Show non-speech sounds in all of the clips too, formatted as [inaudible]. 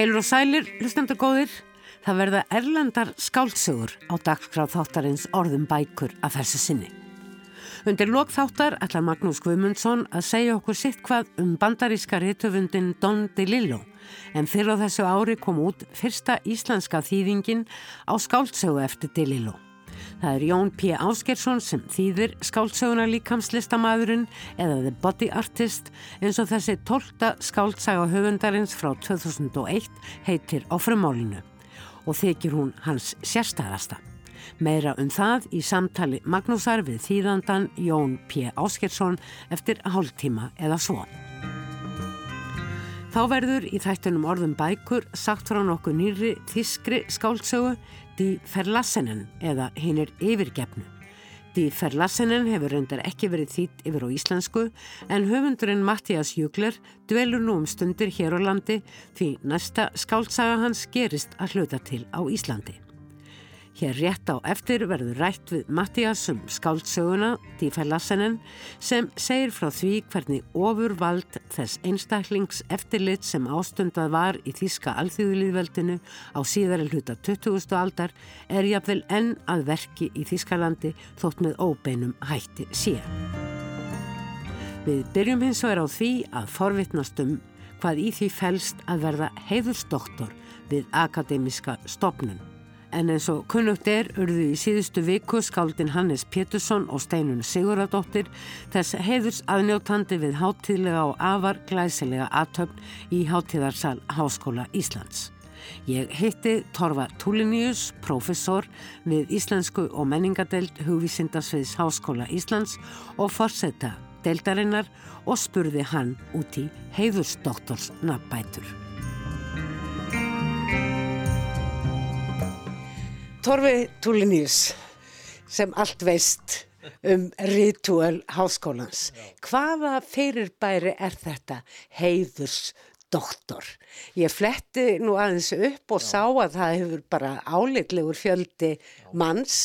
Heilur og sælir, hlustendur góðir, það verða erlendar skáltsugur á dagskráð þáttarins orðum bækur að þessu sinni. Undir lok þáttar ætlar Magnús Guðmundsson að segja okkur sitt hvað um bandaríska rítöfundin Don DeLillo en fyrir á þessu ári kom út fyrsta íslenska þýðingin á skáltsögu eftir DeLillo. Það er Jón P. Áskersson sem þýðir skáldsöguna líkamslistamæðurinn eða The Body Artist eins og þessi tólta skáltsaga höfundarins frá 2001 heitir á frumálinu og þykir hún hans sérstæðasta. Meira um það í samtali Magnúsar við þýðandan Jón P. Áskersson eftir hálftíma eða svo. Þá verður í þættunum orðum bækur sagt frá nokkuð nýri þískri skáltsögu Die Verlassenen eða hinnir yfirgefnu. Die Verlassenen hefur reyndar ekki verið þýtt yfir á íslensku en höfundurinn Mattias Jugler dvelur nú um stundir hér á landi því næsta skáltsaga hans gerist að hluta til á Íslandi. Hér rétt á eftir verður rætt við Mattias um skáldsöguna, Dífæ Lassenen, sem segir frá því hvernig ofurvald þess einstaklings eftirlit sem ástundað var í Þíska alþjóðulíðveldinu á síðari hluta 20. aldar er jafnvel enn að verki í Þískalandi þótt með óbeinum hætti síðan. Við byrjum hins vegar á því að forvittnast um hvað í því fælst að verða heiðursdoktor við akademiska stopnun. En eins og kunnugt er urðu í síðustu viku skáldin Hannes Pétursson og Steinun Siguradóttir þess heiðurs aðnjóttandi við háttíðlega og afar glæsilega aðtöfn í háttíðarsal Háskóla Íslands. Ég heiti Torfa Túliníus, professor við Íslensku og menningadeild hugvísindarsviðs Háskóla Íslands og forsetta deildarinnar og spurði hann út í heiðursdoktors nafnbætur. Torfi Túliníus sem allt veist um ritual háskólans. Hvaða fyrirbæri er þetta heiðurs doktor? Ég fletti nú aðeins upp og Já. sá að það hefur bara áleitlegur fjöldi manns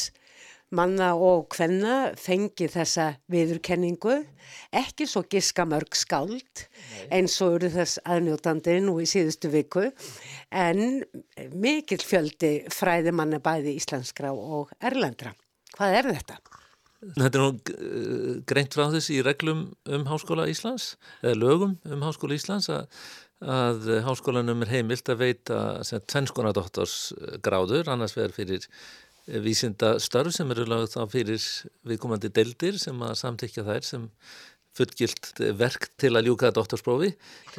manna og hvenna fengi þessa viðurkenningu, ekki svo giska mörg skáld eins og eru þess aðnjótandi nú í síðustu viku, en mikil fjöldi fræði manna bæði íslenskra og erlendra. Hvað er þetta? Þetta er nú greint frá þessi í reglum um Háskóla Íslands, eða lögum um Háskóla Íslands að, að háskólanum er heimilt að veita tvennskona doktorsgráður, annars verður fyrir vísinda störf sem eru lagð þá fyrir viðkomandi deildir sem að samtykja þær sem fullgilt verk til að ljúka doktorsprófi.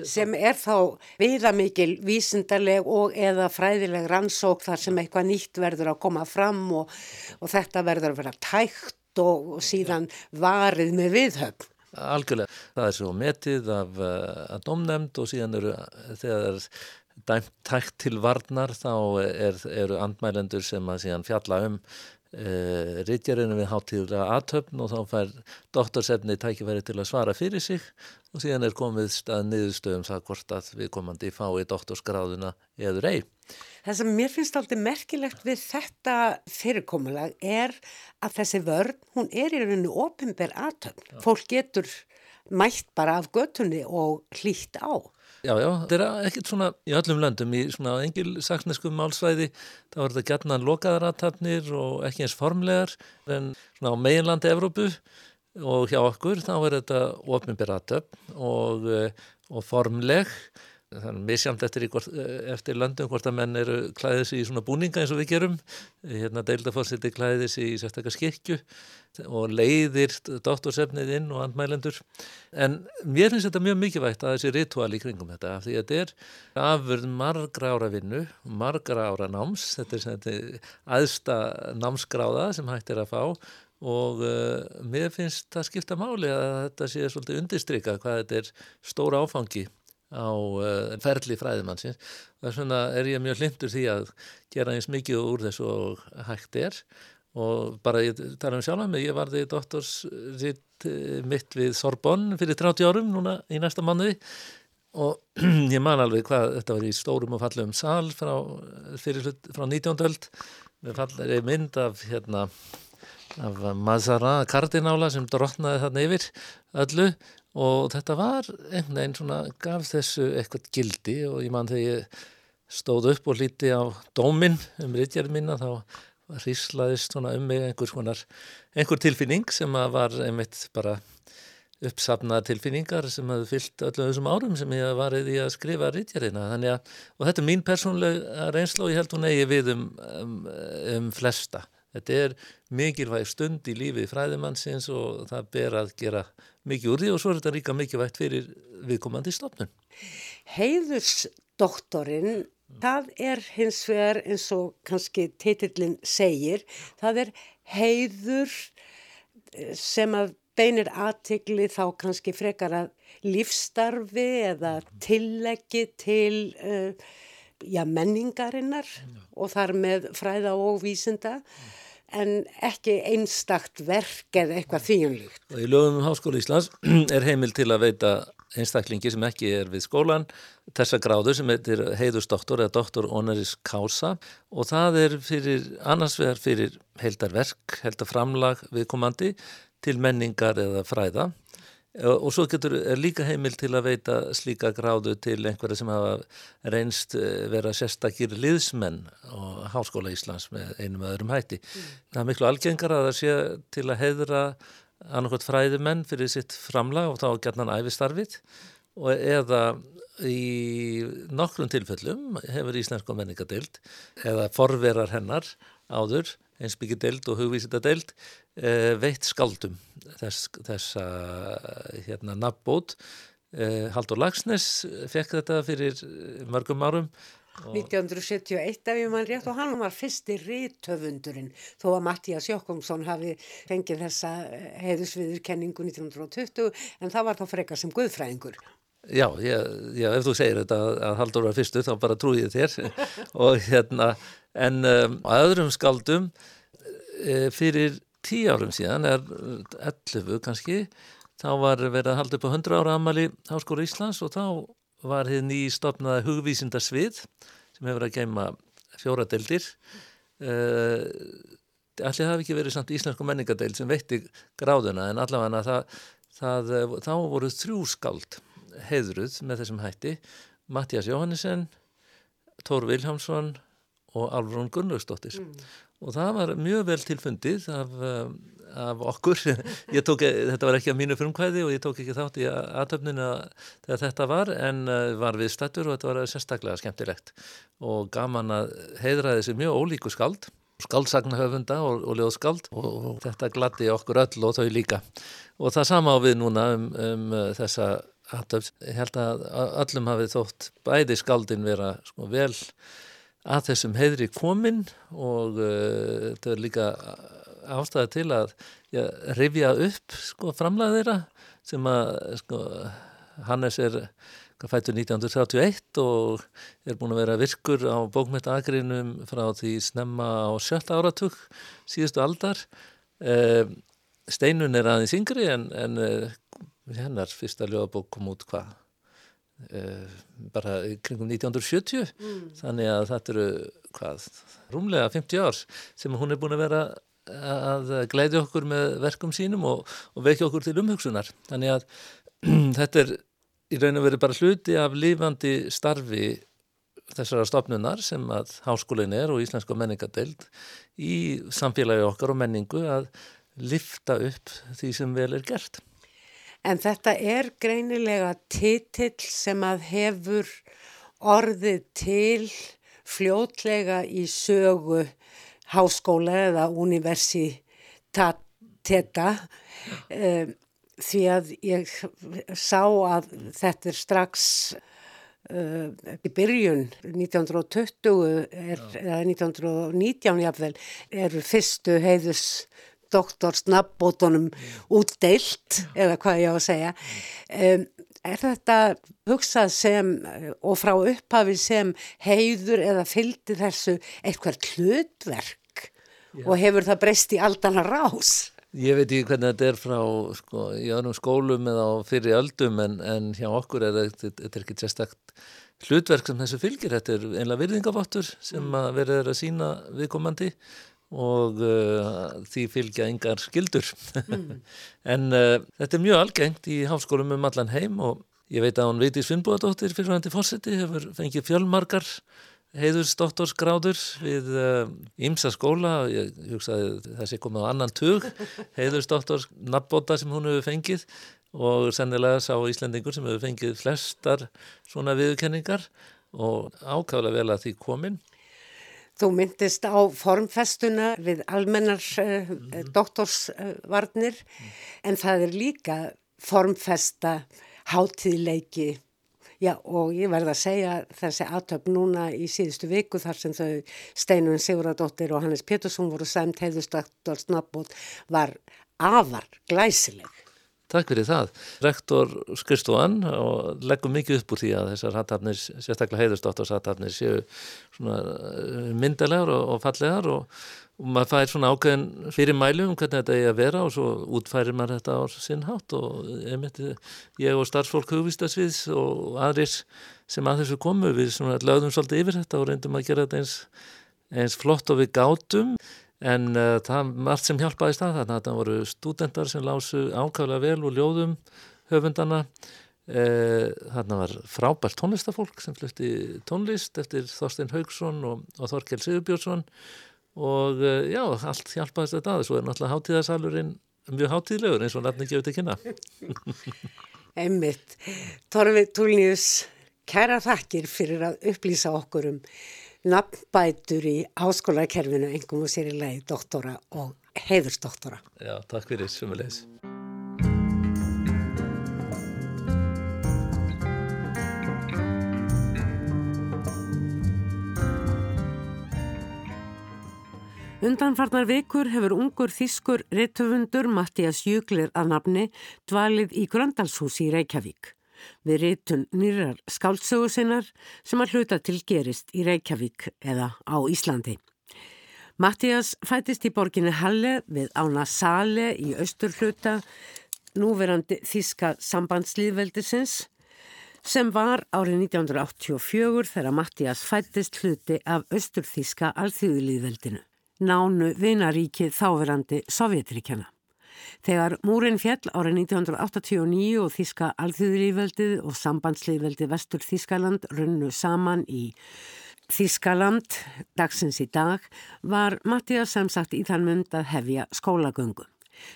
Sem er þá viðamikil vísindarleg og eða fræðileg rannsók þar sem eitthvað nýtt verður að koma fram og, og þetta verður að vera tækt og, og síðan varið með viðhöfn. Algjörlega. Það er svo metið af að domnemnd og síðan eru þegar dæmt tækt til varnar þá er, eru andmælendur sem að síðan fjalla um e, rittjarinu við háttíðulega aðtöfn og þá fær doktorsefni tækifæri til að svara fyrir sig og síðan er komið stað niðurstöðum það hvort að við komandi fái doktorsgráðuna eður ei. Það sem mér finnst aldrei merkilegt við þetta fyrirkomulag er að þessi vörn, hún er í rauninu ofinber aðtöfn. Fólk getur mætt bara af göttunni og hlýtt á. Já, já, þetta er ekkert svona í öllum löndum, í svona engil saksneskum málsvæði, þá er þetta gætnan lokaðaratatnir og ekki eins formlegar, en svona á meginlandi Evrópu og hjá okkur þá er þetta ofnbjörnatöp og, eh, og formleg. þannig misjamt eftir, eh, eftir landum hvort að menn eru klæðis í svona búninga eins og við gerum. Hérna deildafórsiti klæðis í sérstakar skikju og leiðir doktorsefnið inn og andmælendur. En mér finnst þetta mjög mikilvægt að þessi ritual í kringum þetta því að þetta er afurð margra ára vinnu margra ára náms. Þetta er þetta aðsta námsgráða sem hægt er að fá og uh, mér finnst það skipta máli að þetta sé svolítið undirstryka hvað þetta er stóra áfangi á uh, ferli fræðimannsins. Þess vegna er ég mjög hlindur því að gera eins mikið úr þessu og hægt er. Og bara ég tala um sjálf með ég varði doktorsritt eh, mitt við Sorbonn fyrir 30 árum núna í næsta manniði og [clears throat] ég man alveg hvað þetta var í stórum og fallum sal frá, frá 19. öld. Með falleri mynd af hérna af Mazarin kardinála sem drotnaði þarna yfir öllu og þetta var einhvern veginn svona gaf þessu eitthvað gildi og ég mann þegar ég stóð upp og líti á dóminn um ritjarið mína þá hríslaðist svona um mig einhver, skonar, einhver tilfinning sem var einmitt bara uppsafnaða tilfinningar sem hafði fyllt öllu þessum árum sem ég var í að skrifa rítjarina að, og þetta er mín persónlega reynsla og ég held hún eigi við um, um, um flesta. Þetta er mikilvæg stund í lífi fræðimannsins og það ber að gera mikið úr því og svo er þetta líka mikilvægt fyrir viðkomandi stofnun Heiðursdoktorinn það er hins vegar eins og kannski titillin segir það er heiður eh, sem að beinir aðtikli þá kannski frekar að lífstarfi eða tilleggi til uh, já, menningarinnar já. og þar með fræða og vísinda en ekki einstakt verk eða eitthvað þýjumlíkt. Í lögum um Háskóla Íslands [clears throat] er heimil til að veita einstaklingi sem ekki er við skólan þessa gráður sem heitir heiðustoktor eða doktor honoris causa og það er fyrir annars vegar fyrir heldarverk, heldarframlag viðkomandi til menningar eða fræða og svo getur líka heimil til að veita slíka gráðu til einhverja sem hafa reynst eh, vera sérstakir liðsmenn á Háskóla Íslands með einum öðrum hætti. Mm. Það er miklu algengar að það sé til að heidra annarkot fræðimenn fyrir sitt framlag og þá gert hann æfistarfið og eða í nokkrum tilfellum hefur Íslensko menningadeild eða forverar hennar áður einsbyggideild og hugvísitadeild eh, veitt skaldum þess, þessa hérna nafnbót eh, Haldur Lagsnes fekk þetta fyrir mörgum árum 1971 ef ég mann rétt og hann var fyrsti rítöfundurinn þó að Mattías Jokkumsson hafi fengið þessa heiðusviðurkenningu 1920 en það var þá frekar sem guðfræðingur. Já, ég, já, ef þú segir þetta að Haldur var fyrstu þá bara trúi ég þér. [laughs] Og hérna en um, að öðrum skaldum e, fyrir tíu árum síðan er 11 kannski þá var verið að halda upp á 100 ára amali Háskóru Íslands og þá var þið nýstofnaða hugvísindarsvið sem hefur að geima fjóradeildir e, allir hafi ekki verið samt íslensku menningadeil sem veitti gráðuna en allavega það, það, þá voru þrjú skald heiðruð með þessum hætti. Mattias Jóhannesson Tór Viljámsson og Alvrún Gunnlaugsdóttir mm. og það var mjög vel tilfundið af, um, af okkur. [laughs] Tók, þetta var ekki að mínu frumkvæði og ég tók ekki þátt í aðtöfninu þegar þetta var en uh, var við stættur og þetta var sérstaklega skemmtilegt. Og gaman að heiðra þessi mjög ólíku skald skaldsagnahöfunda og, og ljóðskald og, og þetta glatti okkur öll og þau líka. Og það sama á við núna um, um þessa aðtöfn ég held að öllum hafið þótt bæði skaldin vera sko, vel að þessum heiðri komin og uh, þetta er líka ástæða til að ja, rifja upp sko, framlega þeirra sem að sko, Hannes er fættur 1931 og er búin að vera virkur á bókmyndagrinum frá því snemma á sjötta áratug síðustu aldar. Uh, Steinun er aðeins yngri en, en uh, hennar fyrsta ljóðabók kom út hvað bara kringum 1970 mm. þannig að þetta eru hvað, rúmlega 50 árs sem hún er búin að vera að glæði okkur með verkum sínum og, og vekja okkur til umhugsunar. Þannig að [clears throat] þetta er í raun og veri bara hluti af lífandi starfi þessara stofnunar sem að háskólin er og Íslensko menningadeild í samfélagi okkar og menningu að lifta upp því sem vel er gert En þetta er greinilega titill sem að hefur orðið til fljótlega í sögu háskóla eða universiteta um, því að ég sá að þetta er strax uh, í byrjun 1920 er, eða 1919 jáfnvel eru fyrstu heiðus doktorsnabbótonum útdeilt eða hvað ég á að segja. Um, er þetta hugsað sem og frá upphafi sem heiður eða fylgdi þessu eitthvað hlutverk? Já. og hefur það breyst í aldana rás? Ég veit ekki hvernig þetta er frá sko, í öðrum skólum eða fyrir öldum en, en hjá okkur er þetta ekki sérstakt hlutverk sem þessu fylgir, þetta er einlega virðingavottur sem mm. að verður að sína viðkomandi og uh, því fylgja yngar skildur mm. [laughs] en uh, þetta er mjög algengt í háskólum um allan heim og ég veit að hún veit í Svinnbúadóttir fyrir hann til fórseti hefur fengið fjölmarkar heiðursdoktorsgráður við ymsa uh, skóla, ég hugsaði þessi komið á annan tug, [laughs] heiðursdoktorsnabbóta sem hún hefur fengið og sennilega sá Íslendingur sem hefur fengið flestar svona viðkenningar og ákvæmlega vel að því komin. Þú myndist á formfestuna við almennar uh, mm. doktorsvarnir mm. en það er líka formfesta hátíðleiki Já og ég verða að segja þessi aðtöp núna í síðustu viku þar sem þau Steinun Siguradóttir og Hannes Pétursson voru sæmt heiðustaktor snabbót var afar glæsileg. Takk fyrir það. Rektor Skristofan og leggum mikið upp úr því að þessar hattafnir, sérstaklega heiðustaktorshattafnir séu eh, myndalegar og, og fallegar og og maður fær svona ákveðin fyrir mælu um hvernig þetta er að vera og svo útfærir maður þetta á sinn hátt og einmitt, ég og starfsfólk hugvistasviðs og aðrir sem að þessu komu við lögðum svolítið yfir þetta og reyndum að gera þetta eins, eins flott og við gátum en uh, það var allt sem hjálpaði stað þannig að það voru stúdendar sem lásu ákvæðlega vel og ljóðum höfundana uh, þarna var frábært tónlistafólk sem flutti tónlist eftir Þorstein Haugsson og, og Þorkel Sigurbjörnsson. Og eh, já, allt hjálpaðist þetta aðeins og er náttúrulega hátíðarsalurinn mjög hátíðlegur eins og nafni gefur þetta kynna. [laughs] Emmitt Torfi Túlnius kæra þakkir fyrir að upplýsa okkur um nafnbætur í áskólakerfinu engum og sér í lagi doktora og heiðursdoktora Já, takk fyrir, sumulegis Undanfarnar vikur hefur ungur þýskur rittöfundur Mattias Júglir að nafni dvalið í Gröndalshúsi í Reykjavík. Við ritun nýrar skáltsögu sinnar sem að hluta til gerist í Reykjavík eða á Íslandi. Mattias fætist í borginni Halle við ána Sale í austurhluta núverandi þýska sambandslýðveldisins sem var árið 1984 þegar Mattias fættist hluti af austurþýska alþjóðlýðveldinu nánu vinaríkið þáverandi Sovjetríkjana. Þegar múrin fjell árið 1989 og Þíska alþjóðlífveldið og sambandslífveldið Vestur Þískaland runnu saman í Þískaland dagsins í dag var Mattias sem sagt í þann mynd að hefja skólagöngu.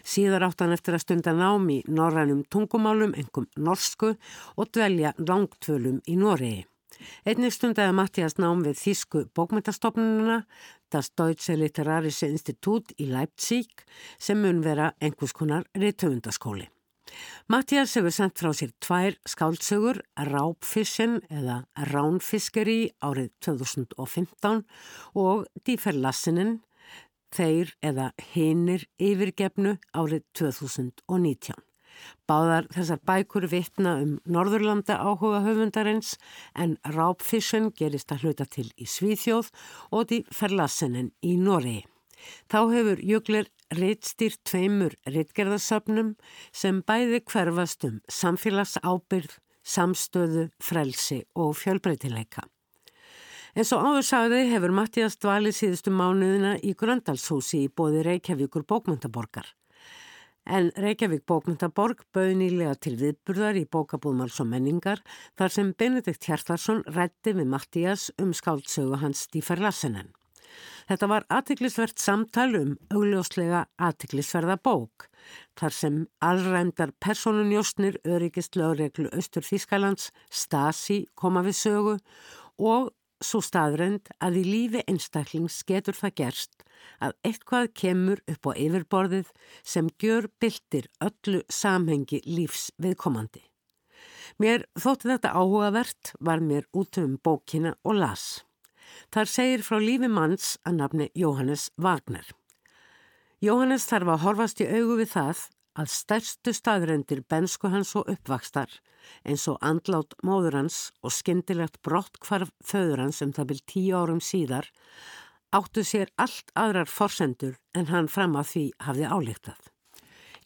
Síðar átt hann eftir að stunda nám í norrænum tungumálum, engum norsku og dvelja langtvölum í Noregi. Einnig stundaði Mattias nám við Þísku bókmyndastofnununa, das Deutsche Literarische Institut í Leipzig sem mun vera einhvers konar reytöfundaskóli. Mattias hefur sendt frá sér tvær skáldsögur, Rápfissin eða Ránfiskeri árið 2015 og Díferlassinin, þeir eða Hinnir yfirgefnu árið 2019. Báðar þessar bækur vittna um Norðurlanda áhuga höfundarins en Rápfissun gerist að hluta til í Svíþjóð og því Ferlassenin í Noregi. Þá hefur Jögler reittstýrt tveimur reittgerðasöfnum sem bæði hverfast um samfélagsábyrð, samstöðu, frelsi og fjölbreytileika. En svo áður sagði hefur Mattias dvalið síðustu mánuðina í Gröndalshúsi í bóði Reykjavíkur bókmyndaborgar. En Reykjavík bókmyndaborg bauð nýlega til viðburðar í bókabúðmáls og menningar þar sem Benedikt Hjartarsson rætti við Mattías um skáldsögu hans Stífar Lassenen. Þetta var aðtiklisvert samtal um augljóslega aðtiklisverða bók þar sem allræmdar personunjóstnir öryggist lögreglu Östur Þískalands Stasi koma við sögu og svo staðrend að í lífi einstaklings getur það gerst að eitthvað kemur upp á yfirborðið sem gjör byltir öllu samhengi lífs viðkomandi. Mér þótti þetta áhugavert var mér út um bókina og las. Þar segir frá lífi manns að nafni Jóhannes Wagner. Jóhannes þarf að horfast í augu við það að stærstu staðrendir bensku hans og uppvakstar eins og andlátt móður hans og skyndilegt brott hvarf föður hans um það byrj tíu árum síðar áttu sér allt aðrar forsendur en hann fram að því hafði álíktað.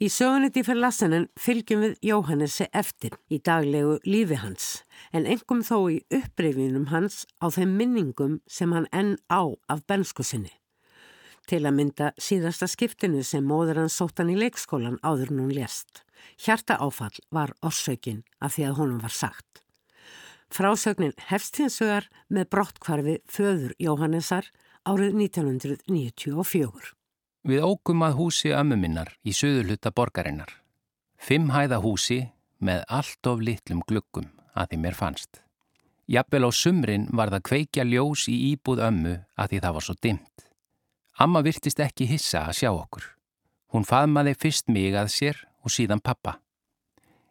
Í söguniti fyrir lassanen fylgjum við Jóhannesi eftir í daglegu lífi hans en engum þó í upprifinum hans á þeim minningum sem hann enn á af bensku sinni. Til að mynda síðasta skiptinu sem móður hann í leikskólan áður en hún lést. Hjarta áfall var orsökin af því að honum var sagt. Frásögnin hefst hins vegar með brottkvarfi föður Jóhannesar árið 1994. Við ógum að húsi ömmu minnar í söðurluta borgarinnar. Fimm hæða húsi með allt of litlum glukkum að því mér fannst. Jafnvel á sumrin var það kveikja ljós í íbúð ömmu að því það var svo dimt. Amma virtist ekki hissa að sjá okkur. Hún faðmaði fyrst mig að sér og síðan pappa.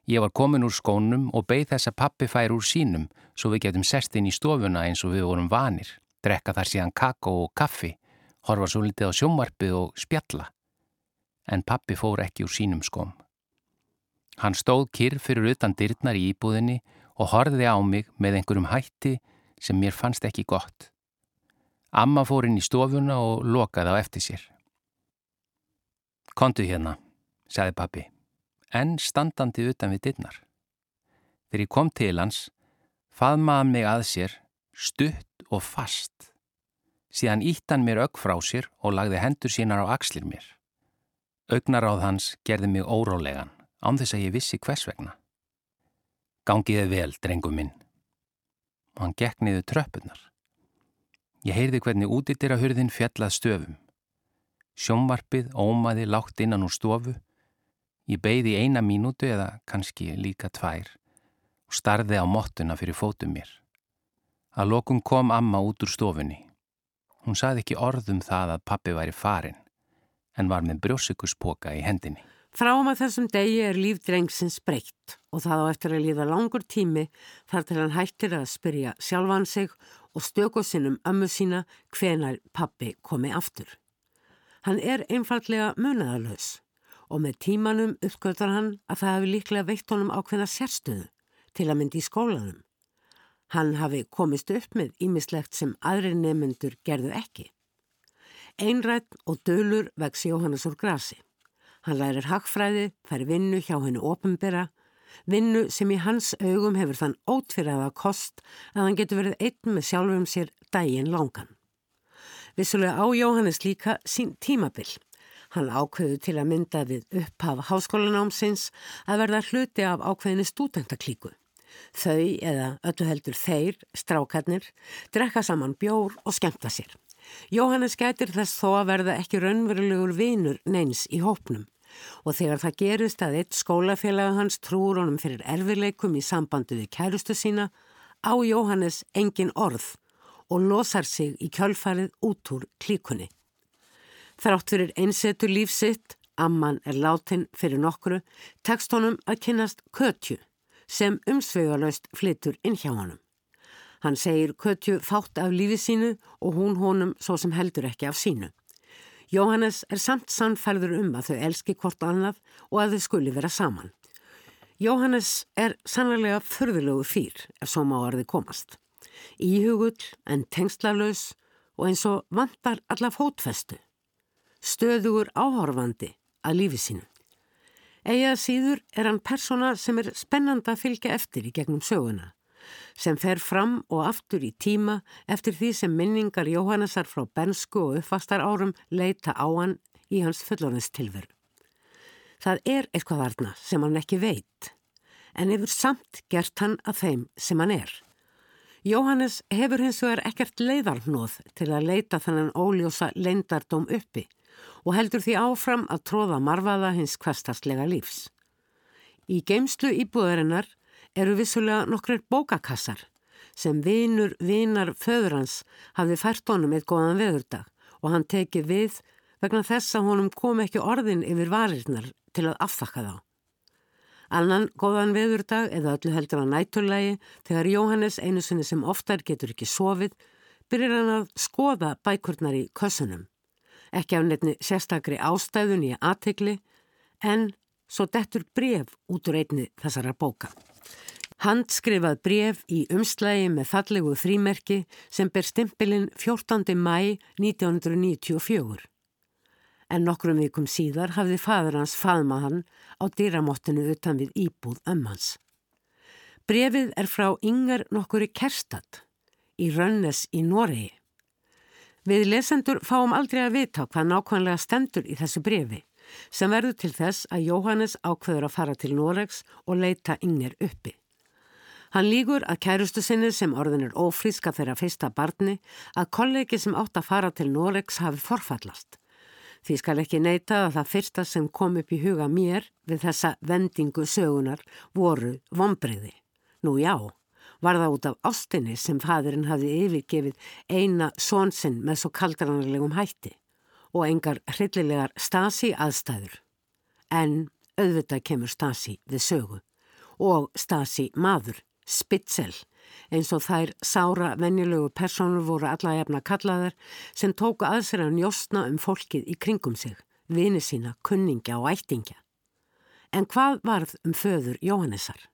Ég var komin úr skónum og beigð þess að pappi fær úr sínum svo við getum sest inn í stofuna eins og við vorum vanir, drekka þar síðan kakó og kaffi, horfa svo litið á sjómarpið og spjalla. En pappi fór ekki úr sínum skóm. Hann stóð kyrr fyrir utan dyrnar í íbúðinni og horfiði á mig með einhverjum hætti sem mér fannst ekki gott. Amma fór inn í stofuna og lokaði á eftir sér. Kontu hérna, sagði pappi en standandi utan við dittnar. Þegar ég kom til hans, faðmaði mig að sér, stutt og fast. Síðan ítt hann mér auk frá sér og lagði hendur sínar á axlir mér. Augnaráð hans gerði mig órólegan, án þess að ég vissi hvers vegna. Gangiði vel, drengum minn. Og hann gekk niður tröppunar. Ég heyrði hvernig útitira hurðin fjallað stöfum. Sjómvarpið ómaði lágt innan úr stofu Ég beigði eina mínútu eða kannski líka tvær og starði á mottuna fyrir fótum mér. Að lokum kom amma út úr stofunni. Hún saði ekki orðum það að pappi væri farin en var með brjósikuspoka í hendinni. Frám að þessum degi er líf drengsins breytt og það á eftir að líða langur tími þar til hann hættir að spyrja sjálfan sig og stöku sinnum ömmu sína hvenar pappi komi aftur. Hann er einfallega munaðalös og með tímanum uppgötar hann að það hafi líklega veitt honum ákveðna sérstöðu til að myndi í skólanum. Hann hafi komist upp með ímislegt sem aðri nefnendur gerðu ekki. Einrætt og dölur vex Jóhannes úr grasi. Hann lærir hagfræði, fær vinnu hjá hennu ofinbera, vinnu sem í hans augum hefur þann ótfyrraða kost að hann getur verið einn með sjálfum sér dægin langan. Vissulega á Jóhannes líka sín tímabill Hann ákveðu til að mynda við upphaf háskólanámsins að verða hluti af ákveðinni stúdendaklíku. Þau, eða öllu heldur þeir, strákarnir, drekka saman bjór og skemta sér. Jóhannes gætir þess þó að verða ekki raunverulegur vinur neins í hópnum og þegar það gerist að eitt skólafélag hans trúur honum fyrir erfileikum í sambandu við kærustu sína á Jóhannes engin orð og losar sig í kjölfarið út úr klíkunni. Þrátt fyrir einsetu lífsitt, amman er látin fyrir nokkru, tekst honum að kynast Kötju sem umsveigalaust flyttur inn hjá honum. Hann segir Kötju fátt af lífi sínu og hún honum svo sem heldur ekki af sínu. Jóhannes er samt sannferður um að þau elski hvort annað og að þau skuli vera saman. Jóhannes er sannlega förðulegu fýr ef svo má orði komast. Íhugull en tengslarlaus og eins og vantar alla fótfestu stöðugur áhorfandi að lífi sínu. Egið síður er hann persóna sem er spennand að fylgja eftir í gegnum söguna, sem fer fram og aftur í tíma eftir því sem minningar Jóhannesar frá bensku og uppvastar árum leita á hann í hans fullorðinstilveru. Það er eitthvað varna sem hann ekki veit, en hefur samt gert hann að þeim sem hann er. Jóhannes hefur hins vegar ekkert leiðarnóð til að leita þannan óljósa leindardóm uppi og heldur því áfram að tróða marfaða hins kvastastlega lífs. Í geimslu íbúðarinnar eru vissulega nokkrir bókakassar sem vinur vinar föðurans hafði fært honum eitt góðan veðurdag og hann tekið við vegna þess að honum kom ekki orðin yfir varirnar til að aftakka þá. Annan góðan veðurdag eða öllu heldur á nætturlægi þegar Jóhannes einu sinni sem oftar getur ekki sofið byrjar hann að skoða bækurnar í kössunum ekki af nefni sérstakri ástæðun í aðtegli, en svo dettur bref út úr einni þessara bóka. Handskrifað bref í umslægi með fallegu frímerki sem ber stimpilinn 14. mæ 1994. En nokkrum vikum síðar hafði fadur hans faðmað hann á dýramottinu utan við íbúð ömmans. Brefið er frá yngar nokkuri Kerstad í Rönnes í Noregi. Við lesendur fáum aldrei að vita hvað nákvæmlega stendur í þessu brefi sem verður til þess að Jóhannes ákveður að fara til Noregs og leita yngir uppi. Hann lígur að kærustu sinni sem orðin er ófríska þeirra fyrsta barni að kollegi sem átt að fara til Noregs hafi forfallast. Því skal ekki neyta að það fyrsta sem kom upp í huga mér við þessa vendingu sögunar voru vonbreyði. Nú já, var það út af ástinni sem fadurinn hafi yfirgefið eina svonsinn með svo kaldranarlegum hætti og engar hryllilegar stasi aðstæður. En auðvitað kemur stasi við sögu og stasi maður, spitzel, eins og þær sára venjulegu personur voru alla efna kallaðar sem tóku að sér að njóstna um fólkið í kringum sig, vini sína, kunningja og ættingja. En hvað varð um föður Jóhannessar?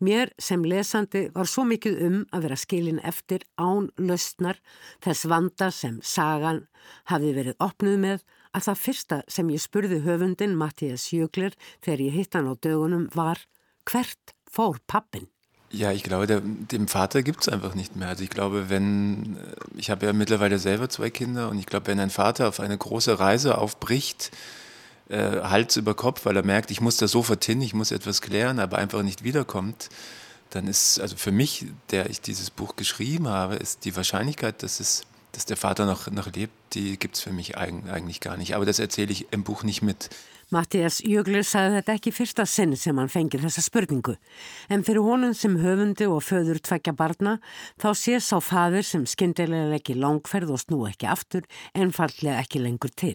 Mér sem lesandi var svo mikið um að vera skilin eftir án löstnar þess vanda sem sagan hafi verið opnuð með að það fyrsta sem ég spurði höfundin Mattias Jögler þegar ég hitt hann á dögunum var hvert fór pappin? Ja, ich glaube, der, dem Vater gibt es einfach nicht mehr. Also ich glaube, wenn, ich habe ja mittlerweile selber zwei Kinder und ich glaube, wenn ein Vater auf eine große Reise aufbricht, äh, Hals über Kopf, weil er merkt, ich muss da sofort hin, ich muss etwas klären, aber einfach nicht wiederkommt, dann ist, also für mich, der ich dieses Buch geschrieben habe, ist die Wahrscheinlichkeit, dass es dass der Vater noch, noch lebt, die gibt es für mich eigentlich gar nicht. Aber das erzähle ich im Buch nicht mit. Mattias Jögler sagði þetta ekki fyrsta sinn sem hann fengið þessa spurningu. En fyrir honum sem höfundi og föður tvekja barna þá sé sá faður sem skindilega ekki langferð og snú ekki aftur en falllega ekki lengur til.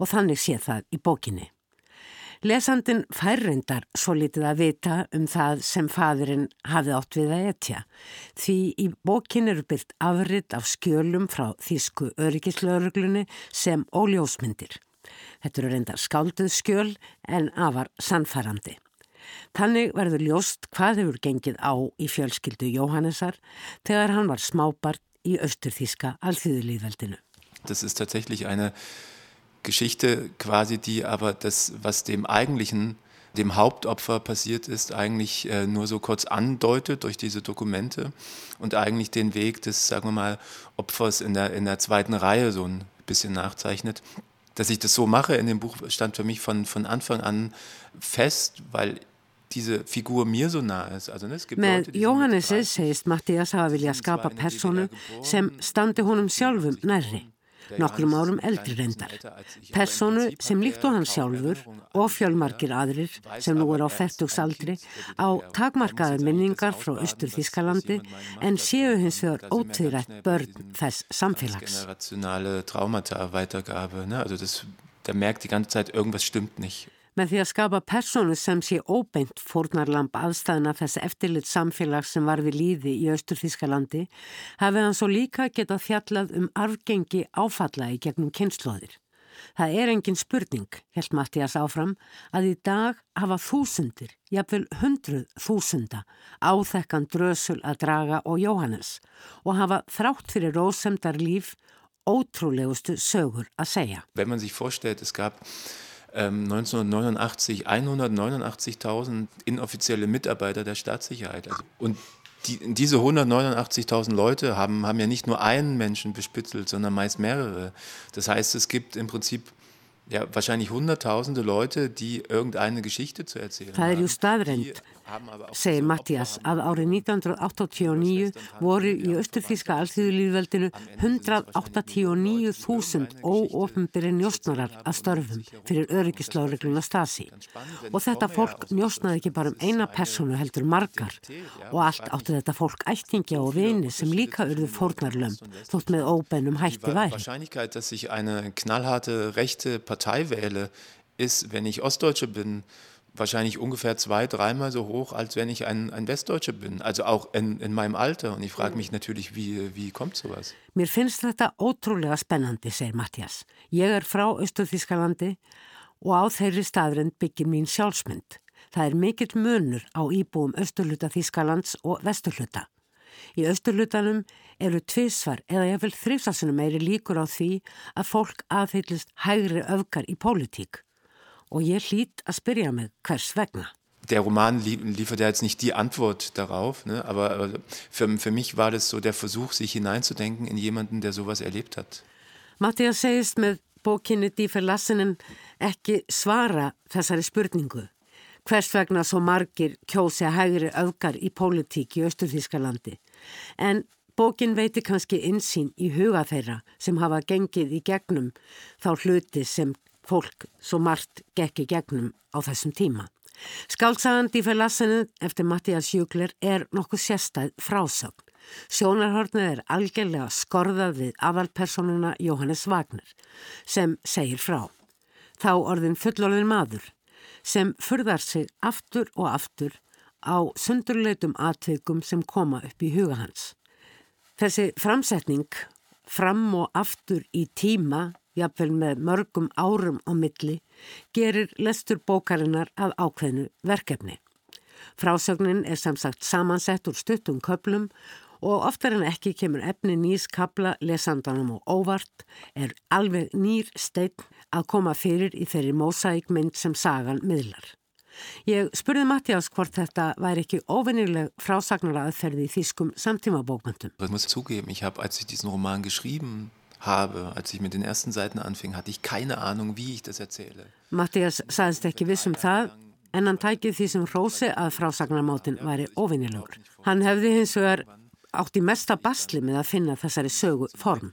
Og þannig sé það í bókinni. Lesandin færrindar svo litið að vita um það sem fadurinn hafið átt við að etja. Því í bókin eru byrkt afrið af skjölum frá þísku öryggislauruglunni sem óljósmyndir. Þetta eru reyndar skálduð skjöl en afar sannfærandi. Þannig verður ljóst hvað hefur gengið á í fjölskyldu Jóhannesar þegar hann var smábart í Östurþíska Alþýðulíðveldinu. Das ist tatsächlich eine Geschichte quasi, die aber das, was dem eigentlichen, dem Hauptopfer passiert ist, eigentlich äh, nur so kurz andeutet durch diese Dokumente und eigentlich den Weg des, sagen wir mal, Opfers in der, in der zweiten Reihe so ein bisschen nachzeichnet dass ich das so mache in dem Buch stand für mich von, von Anfang an fest, weil diese Figur mir so nah ist. Also, ne, es gibt Með Jóhannesi segist Mattias hafa vilja skapa personu sem standi honum sjálfum nærri. Nokkrum árum eldri reyndar. Personu sem líkt og hann sjálfur og fjölmarkir aðrir sem nú er á færtugsaldri á takmarkaðar minningar frá Östur Þískalandi en séu hins vegar ótvírætt börn þess samfélags. Der merkt die ganze Zeit, irgendwas stimmt nicht. Með því að skapa personu sem sé óbeint fórnarlamp aðstæðina þess eftirlit samfélag sem var við líði í Östurþískalandi hafið hann svo líka getað fjallað um arfgengi áfalla í gegnum kynnslóðir. Það er engin spurning, held Mattias áfram, að í dag hafa þúsundir, jafnvel hundruð þúsunda, áþekkan drösul að draga og Jóhannes og hafa þrátt fyrir rósemdar líf ótrúlegustu sögur að segja. Wenn man sich vorstellt, es gab 1989 ähm, 189.000 inoffizielle Mitarbeiter der Staatssicherheit. Also, und die, diese 189.000 Leute haben, haben ja nicht nur einen Menschen bespitzelt, sondern meist mehrere. Das heißt, es gibt im Prinzip ja, wahrscheinlich hunderttausende Leute, die irgendeine Geschichte zu erzählen haben. Segir Mattias, að árið 1989 voru í Östurþíska alþjóðulíðveldinu 189.000 óofnbyrri njósnarar að störfum fyrir öryggislauregluna Stasi. Og þetta fólk njósnaði ekki bara um eina personu heldur margar og allt áttu þetta fólk ættingja og vini sem líka urðu fórnarlömm þótt með óbennum hætti væri. Wahrscheinlichkeit, dass ich eine knallharte rechte Partei wähle, ist, wenn ich Ostdeutsche bin, wahrscheinlich ungefähr zwei, dreimal so hoch, als wenn ich ein, ein Westdeutscher bin. Also auch in, in meinem Alter. Und ich frage mich natürlich, wie, wie kommt sowas? Mér finnst þetta ótrúlega spennandi, segir Mattias. Ég er frá Östuþískalandi og á þeirri staðrind byggir mín sjálfsmynd. Það er mikill munur á íbúum Östurluta Þískalands og Vesturluta. Í Östurlutanum eru tvísvar eða jáfnvel þrifsasunum meiri líkur á því að fólk aðhyllist hægri öfgar í pólitík og ég hlýtt að spyrja mig hvers vegna. Der Roman liefert ja jetzt nicht die Antwort darauf, ne? aber für, für mich war das so der Versuch, sich hineinzudenken in jemanden, der sowas erlebt hat. Mattias segist með bókinni Die Verlassenen ekki svara þessari spurningu. hvers vegna svo margir kjósi að hægri öfgar í pólitík í Östurþískalandi. En bókin veitir kannski insýn í huga þeirra sem hafa gengið í gegnum þá hluti sem fólk svo margt gekk í gegnum á þessum tíma. Skáldsagandi fyrir lassinu eftir Mattias Júkler er nokkuð sérstæð frásagn. Sjónarhornið er algjörlega skorðað við aðalpersonuna Jóhannes Wagner sem segir frá. Þá orðin fullorðin maður sem furðar sig aftur og aftur á sundurleitum atveikum sem koma upp í huga hans. Þessi framsetning fram og aftur í tíma, jafnvel með mörgum árum á milli, gerir lestur bókarinnar að ákveðnu verkefni. Frásögnin er samsagt samansett úr stuttum köplum og oftar en ekki kemur efni nýs kabla lesandanum og óvart er alveg nýr stein að koma fyrir í þeirri mósækmynd sem sagan miðlar. Ég spurði Mattias hvort þetta væri ekki óvennileg frásagnara aðferði í þýskum samtímabókmyndum. Ich muss zugeben, ich habe, als ich diesen Roman geschrieben habe, als ich mit den ersten Seiten anfing, hatte ich keine Ahnung, wie ich das erzähle. Mattias sagðist ekki vissum það en hann tækið því sem hrósi að frásagnarmátin væri óvinnilegur. Hann hefði hins vegar átt í mesta basli með að finna þessari sögu form.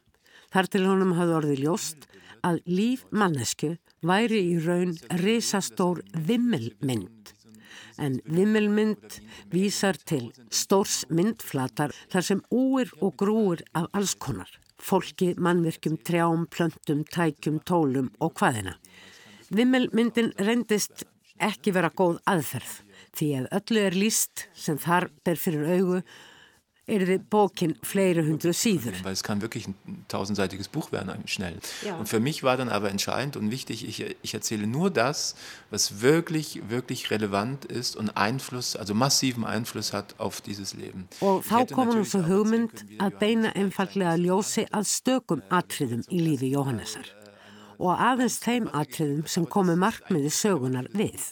Þar til honum hafði orðið ljóst að líf mannesku væri í raun risastór vimmelmynd. En vimmelmynd vísar til stórs myndflatar þar sem úir og grúir af alls konar. Fólki, mannvirkjum, trjám, plöntum, tækjum, tólum og hvaðina. Vimmelmyndin reyndist ekki vera góð aðferð því að öllu er líst sem þar ber fyrir augu er die bókin fleiri hundru síður. Weil es kann wirklich ein tausendseitiges Buch werden, schnell. Ja. Und für mich war dann aber entscheidend und wichtig, ich, ich erzähle nur das, was wirklich, wirklich relevant ist und Einfluss, also massiven Einfluss hat auf dieses Leben. Og þá komur nú svo hugmynd að beina einfallega ljósi að stökum atriðum í lífi Jóhannesar og aðeins þeim atriðum sem komu markmiði sögunar við.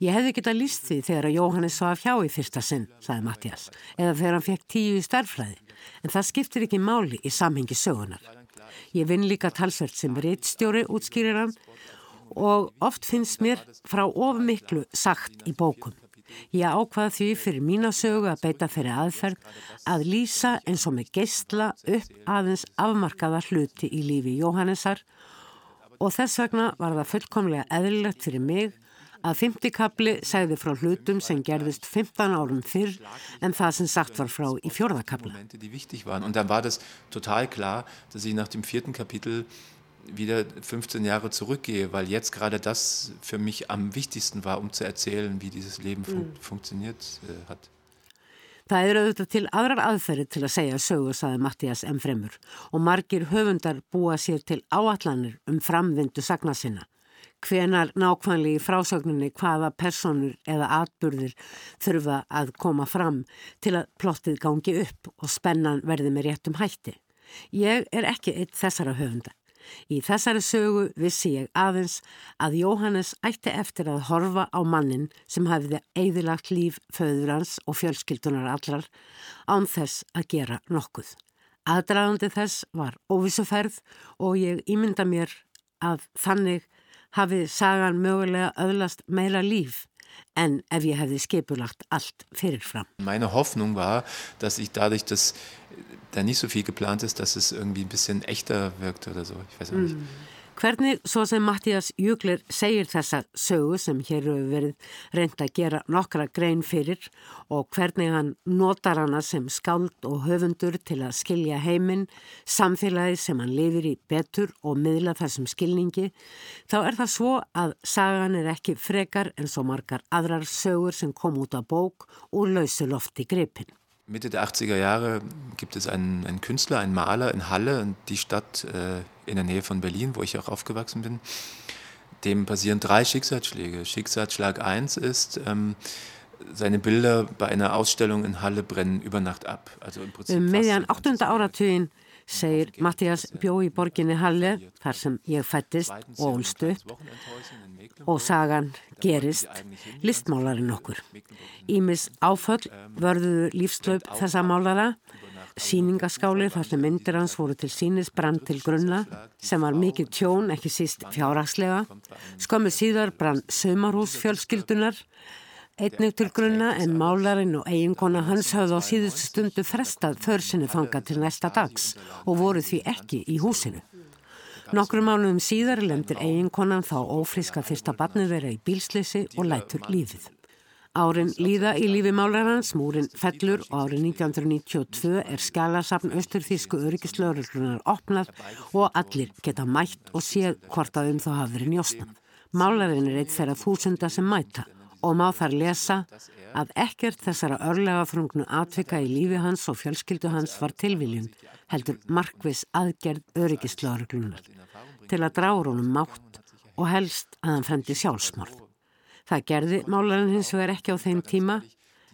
Ég hefði geta líst því þegar að Jóhannes svaf hjá í fyrsta sinn, saði Mattias, eða þegar hann fekk tíu í starfræði, en það skiptir ekki máli í samhengi sögunar. Ég vinn líka talsvert sem reittstjóri, útskýrir hann, og oft finnst mér frá ofmiklu sagt í bókum. Ég ákvaði því fyrir mína sögu að beita fyrir aðferð að lýsa eins og með geistla upp aðeins afmarkaða hluti í lífi Jóhannesar og þess vegna var það fullkomlega eðlilegt fyrir mig að fymtikabli segði frá hlutum sem gerðist 15 árum fyrr en það sem sagt var frá í fjörðakabla. Und dann war das total klar, dass ich nach dem vierten Kapitel wieder 15 Jahre zurückgehe, weil jetzt gerade das für mich am wichtigsten war, um zu erzählen, wie dieses Leben fun mm. funktioniert äh, hat. Það eru auðvitað til aðrar aðferði til að segja sögu, saði Mattias M. Fremur og margir höfundar búa sér til áallanir um framvindu sagna sinna hvenar nákvæmlega í frásögninni hvaða personur eða atburðir þurfa að koma fram til að plottið gangi upp og spennan verði með réttum hætti. Ég er ekki eitt þessara höfunda. Í þessari sögu vissi ég aðeins að Jóhannes ætti eftir að horfa á mannin sem hafiði eðilagt líf föður hans og fjölskyldunar allar án þess að gera nokkuð. Aðdragandi þess var óvissuferð og ég ímynda mér að þannig hafi sagan mögulega öðlast meira líf en ef ég hefði skipulagt allt fyrirfram. Meine Hoffnung war, dass ich dadurch, dass da nicht so viel geplant ist, dass es irgendwie ein bisschen echter wirkt oder so. Ich weiß auch nicht. Mm. Hvernig, svo sem Mattias Júgler segir þessa sögu sem hér hefur verið reynd að gera nokkra grein fyrir og hvernig hann notar hana sem skáld og höfundur til að skilja heiminn, samfélagi sem hann lifir í betur og miðla þessum skilningi, þá er það svo að sagan er ekki frekar en svo margar aðrar sögur sem kom út á bók og lausu lofti gripin. Mitte der 80er Jahre gibt es einen, einen Künstler, einen Maler in Halle, die Stadt äh, in der Nähe von Berlin, wo ich auch aufgewachsen bin. Dem passieren drei Schicksalsschläge. Schicksalsschlag 1 ist, ähm, seine Bilder bei einer Ausstellung in Halle brennen über Nacht ab. Also im Prinzip Meðan 8. áratugin segir Mattias bjó í borginni Halle þar sem ég fættist og ólst upp og sagan gerist listmálarinn okkur. Ímis áföll vörðuðu lífslaup þessa málara síningaskáli þar sem myndir hans voru til sínis brann til grunna sem var mikið tjón, ekki síst fjárhagslega. Skömmu síðar brann sömarhús fjölskyldunar, einnig til grunna en málarinn og eiginkona hans hafði á síðustu stundu frestað försinni þanga til næsta dags og voru því ekki í húsinu. Nokkru mánuðum síðar lendir eiginkonan þá ófriska fyrsta barnið þeirra í bílsleysi og lætur lífið. Árin líða í lífi málarans, múrin fellur og árið 1992 er skjálasafn austurþísku öryggislauruglunar opnað og allir geta mætt og séð hvort að um þá hafi verið njóstnað. Málarinn er eitt þeirra þúsunda sem mæta og má þar lesa að ekkert þessara örlega frungnu atvika í lífi hans og fjölskyldu hans var tilviljun heldur markvis aðgerð öryggislauruglunar til að drára honum mátt og helst að hann frendi sjálfsmorð. Það gerði málarinn hins vegar ekki á þeim tíma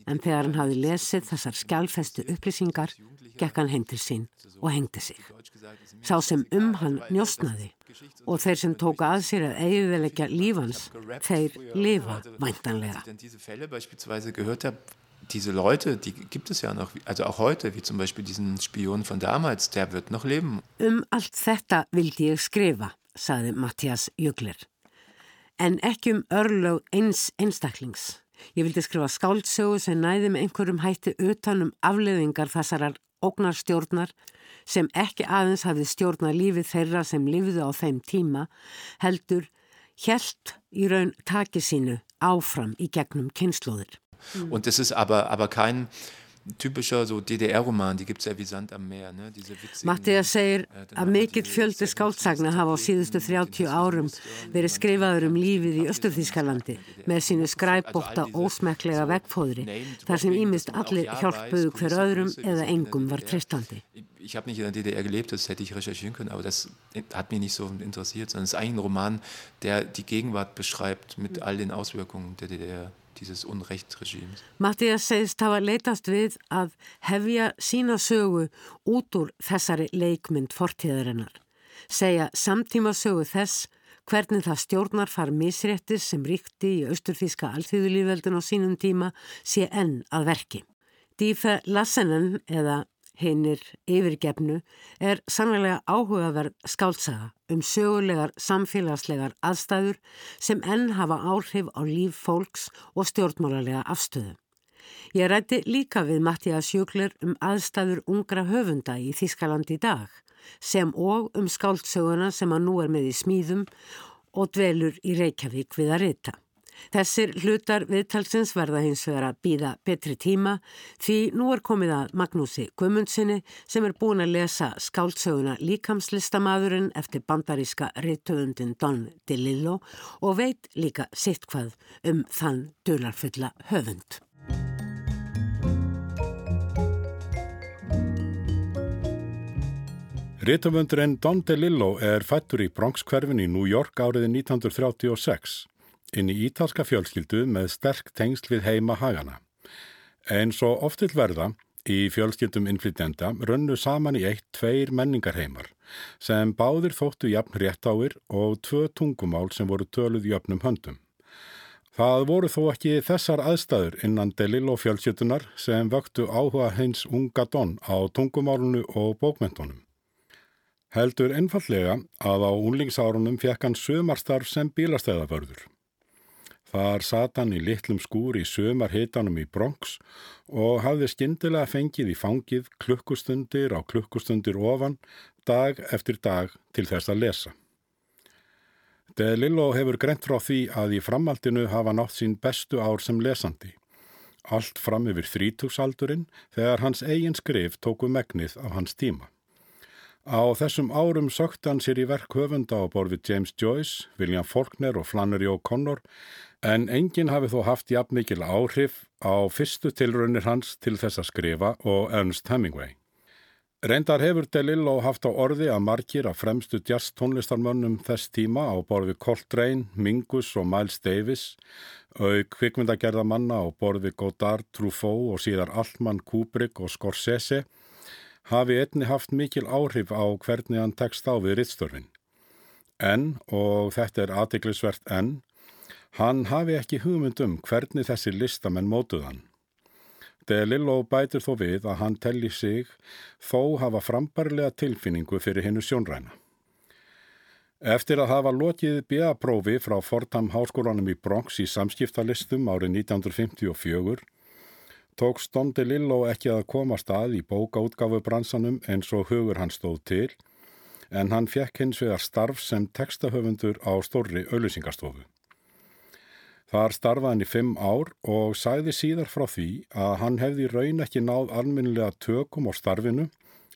en þegar hann hafi lesið þessar skjálfestu upplýsingar gekk hann heim til sín og hengdi sig. Sá sem um hann njóstnaði og þeir sem tóka að sér að eiginveðleggja lífans, þeir lifa væntanlega. Diese Leute, die gibt es ja noch, also auch heute, wie zum Beispiel diesen Spion von damals, der wird noch leben. Um allt þetta vildi ég skrifa, saði Mattias Jögler en ekki um örlög eins einstaklings. Ég vildi skrifa skáldsögu sem næði með einhverjum hætti utanum afleðingar þessarar ógnarstjórnar sem ekki aðeins hafði stjórnar lífið þeirra sem lifiðu á þeim tíma heldur helt í raun taki sínu áfram í gegnum kynnslóðir. Mm. Und es ist aber, aber kein typischer so DDR-Roman, die gibt es ja wie Sand am Meer. Ne? Mattiða segir að mikill fjöldi skáldsagna hafa á síðustu 30 árum verið skrifaður um lífið í Östurþískalandi með sínu skræpbóta ósmeklega vegfóðri þar sem ímist allir hjálpuðu hver öðrum eða engum var tristandi. Ich habe nicht in der DDR gelebt, das hätte ich recherchieren können, aber das hat mich nicht so interessiert, sondern es ist eigentlich ein Roman, der die Gegenwart beschreibt mit all den Auswirkungen der DDR dieses Unrechtsregimes. Mattias segist hafa leitast við að hefja sína sögu út úr þessari leikmynd fortíðarinnar. Segja samtíma sögu þess hvernig það stjórnar far misréttis sem ríkti í austurfíska alþjóðulífveldin á sínum tíma sé enn að verki. Dífe Lassenen eða hinnir yfirgefnu er sannlega áhugaverð skáltsaga um sögulegar samfélagslegar aðstæður sem enn hafa áhrif á líf fólks og stjórnmálarlega afstöðu. Ég rætti líka við Mattias Jökler um aðstæður ungra höfunda í Þískaland í dag sem og um skáltsöguna sem að nú er með í smíðum og dvelur í Reykjavík við að rita. Þessir hlutar viðtalsins verða hins vegar að býða betri tíma því nú er komið að Magnúsi Gummundsinni sem er búin að lesa skáltsöguna Líkamslistamadurinn eftir bandaríska reytöfundin Don DeLillo og veit líka sitt hvað um þann dularfulla höfund. Reytöfundurinn Don DeLillo er fættur í Bronx-hverfin í New York árið 1936 inn í ítalska fjölskyldu með sterk tengsl við heima hagana. En svo oftill verða í fjölskyldum innflytjenda rönnu saman í eitt tveir menningarheimar sem báðir þóttu jafn réttáir og tvö tungumál sem voru töluð jöfnum höndum. Það voru þó ekki þessar aðstæður innan Delil og fjölskyldunar sem vöktu áhuga hins unga don á tungumálunu og bókmentunum. Heldur einfallega að á unlingsárunum fekk hann sömarstarf sem bílastæðaförður. Þar sat hann í litlum skúr í sömar hitanum í Bronx og hafði skindilega fengið í fangið klukkustundir á klukkustundir ofan dag eftir dag til þess að lesa. De Lillo hefur greint frá því að í framhaldinu hafa nátt sín bestu ár sem lesandi. Allt fram yfir þrítúksaldurinn þegar hans eigin skrif tóku megnið af hans tíma. Á þessum árum sökt hann sér í verk höfunda á borfið James Joyce, William Faulkner og Flannery O'Connor en enginn hafi þó haft jafn mikil áhrif á fyrstu tilraunir hans til þess að skrifa og Ernst Hemingway. Reyndar hefur DeLillo haft á orði að margir af fremstu jazz tónlistarmönnum þess tíma á borfi Coltrane, Mingus og Miles Davis, auk kvikmyndagerðamanna á borfi Godard, Truffaut og síðar Altman, Kubrick og Scorsese, hafi einni haft mikil áhrif á hvernig hann tekst á við rittstörfin. En, og þetta er aðtiklisvert enn, Hann hafi ekki hugmynd um hvernig þessi listamenn mótuð hann. De Lillo bætir þó við að hann telli sig þó hafa frambarlega tilfinningu fyrir hennu sjónræna. Eftir að hafa lokið BA-prófi frá Fordham Háskólanum í Bronx í samskiptalistum árið 1954 tók Stóndi Lilló ekki að komast að í bókaútgafu bransanum eins og hugur hann stóð til en hann fekk hins vegar starf sem textahöfundur á stórri auðlýsingarstofu. Þar starfaði hann í fimm ár og sæði síðar frá því að hann hefði raun ekki náð alminnilega tökum á starfinu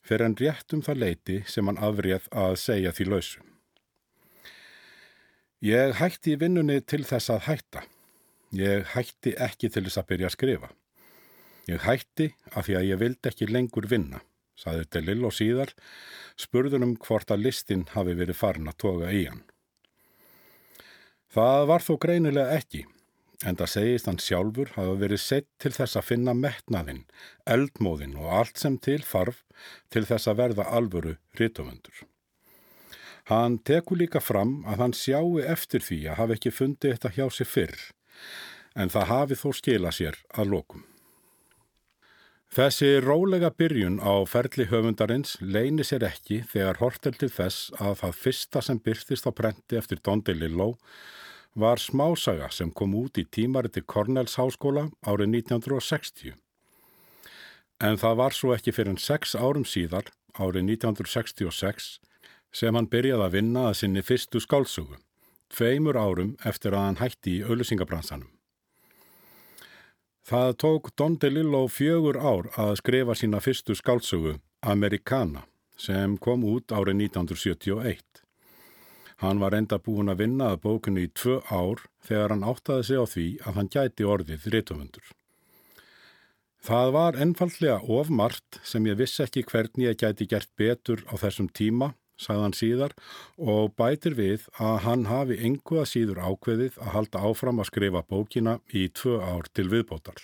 fyrir en rétt um það leiti sem hann afréð að segja því lausum. Ég hætti vinnunni til þess að hætta. Ég hætti ekki til þess að byrja að skrifa. Ég hætti af því að ég vildi ekki lengur vinna, saði Delill og síðar, spurðunum hvort að listin hafi verið farin að toga í hann. Það var þó greinilega ekki, en það segist hann sjálfur hafa verið sett til þess að finna metnaðinn, eldmóðinn og allt sem til farf til þess að verða alvöru rítumundur. Hann tekur líka fram að hann sjáu eftir því að hafa ekki fundið þetta hjá sig fyrr, en það hafi þó skila sér að lokum. Þessi rólega byrjun á ferli höfundarins leini sér ekki þegar hortel til þess að það fyrsta sem byrstist á prenti eftir Dondi Lilló var smásaga sem kom út í tímariti Cornells háskóla árið 1960. En það var svo ekki fyrir en sex árum síðar, árið 1966, sem hann byrjaði að vinna að sinni fyrstu skálsugu, tveimur árum eftir að hann hætti í auðlýsingabransanum. Það tók Don DeLillo fjögur ár að skrifa sína fyrstu skálsugu, Americana, sem kom út árið 1971. Hann var enda búin að vinna að bókunni í tvö ár þegar hann áttaði sig á því að hann gæti orðið rítumundur. Það var ennfaldlega ofmart sem ég vissi ekki hvernig ég gæti gert betur á þessum tíma sagðan síðar og bætir við að hann hafi engu að síður ákveðið að halda áfram að skrifa bókina í tvö ár til viðbótar.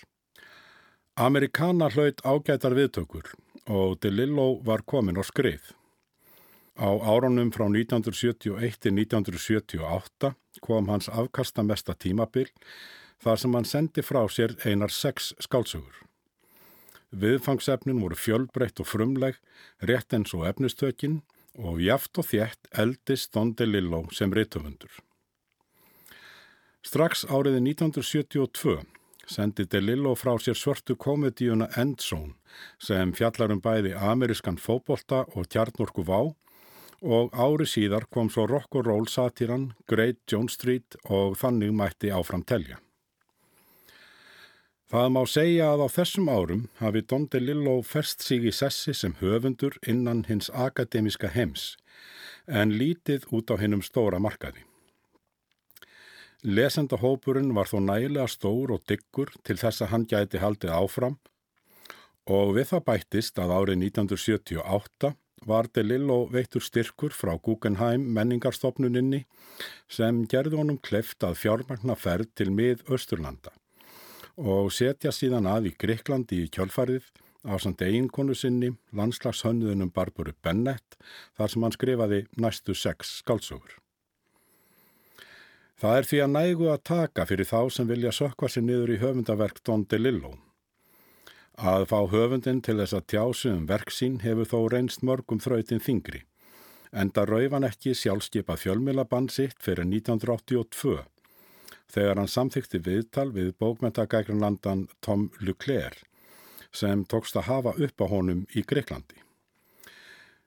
Amerikana hlaut ágætar viðtökur og DeLillo var komin á skrið. Á árunum frá 1971 til 1978 kom hans afkastamesta tímabil þar sem hann sendi frá sér einar sex skálsugur. Viðfangsefnin voru fjölbreytt og frumleg, rétt eins og efnistökinn og jaft og þjætt eldist Don DeLillo sem reytufundur. Strax áriði 1972 sendi DeLillo frá sér svörtu komedíuna Endzone sem fjallar um bæði amerískan fóbolta og tjarnorku vá og ári síðar kom svo rock og roll satiran Great Jones Street og þannig mætti áfram telja. Það má segja að á þessum árum hafi Don DeLillo ferst sig í sessi sem höfundur innan hins akademiska heims en lítið út á hinnum stóra markaði. Lesendahópurinn var þó nægilega stór og diggur til þess að hann gæti haldið áfram og við það bættist að árið 1978 var DeLillo veittur styrkur frá Guggenheim menningarstofnuninni sem gerði honum kleft að fjármagna ferð til mið Östurlanda og setja síðan að í Greiklandi í kjölfarið á samt eiginkonu sinni, landslagshönnuðunum Barbaru Bennett, þar sem hann skrifaði næstu sex skálsugur. Það er því að nægu að taka fyrir þá sem vilja sökva sér niður í höfundaverk Don DeLillo. Að fá höfundin til þess að tjásu um verk sín hefur þó reynst mörgum þrautin þingri, enda raufan ekki sjálfskeipa fjölmilabann sitt fyrir 1982 þegar hann samþykti viðtal við bókmentagækranlandan Tom Leclerc sem tókst að hafa upp á honum í Greiklandi.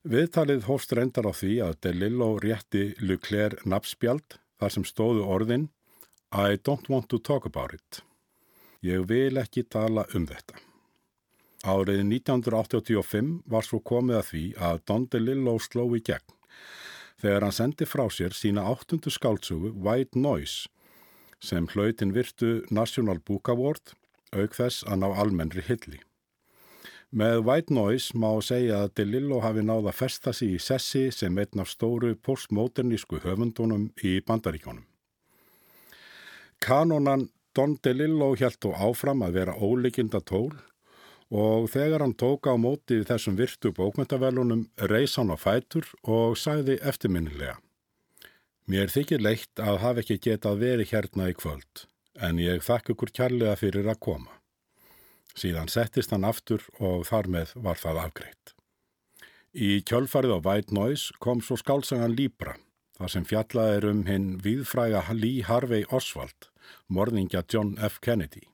Viðtalið hófst reyndar á því að DeLillo rétti Leclerc nafnspjald þar sem stóðu orðin I don't want to talk about it. Ég vil ekki tala um þetta. Árið 1985 var svo komið að því að Don DeLillo sló í gegn þegar hann sendi frá sér sína áttundu skáltsugu White Noise sem hlautin virtu National Book Award auk þess að ná almennri hilli. Með White Noise má segja að DeLillo hafi náða festa sig í sessi sem einn af stóru postmodernísku höfundunum í bandaríkjónum. Kanonan Don DeLillo hjælt þó áfram að vera óleikinda tól og þegar hann tóka á móti þessum virtu bókmyndavelunum reys hann á fætur og sagði eftirminnilega Mér þykir leitt að hafa ekki getað verið hérna í kvöld, en ég þakk ykkur kærlega fyrir að koma. Síðan settist hann aftur og þar með var það afgreitt. Í kjölfarið á White Noise kom svo skálsangan Libra, þar sem fjallað er um hinn viðfræga Lee Harvey Oswald, morðingja John F. Kennedy.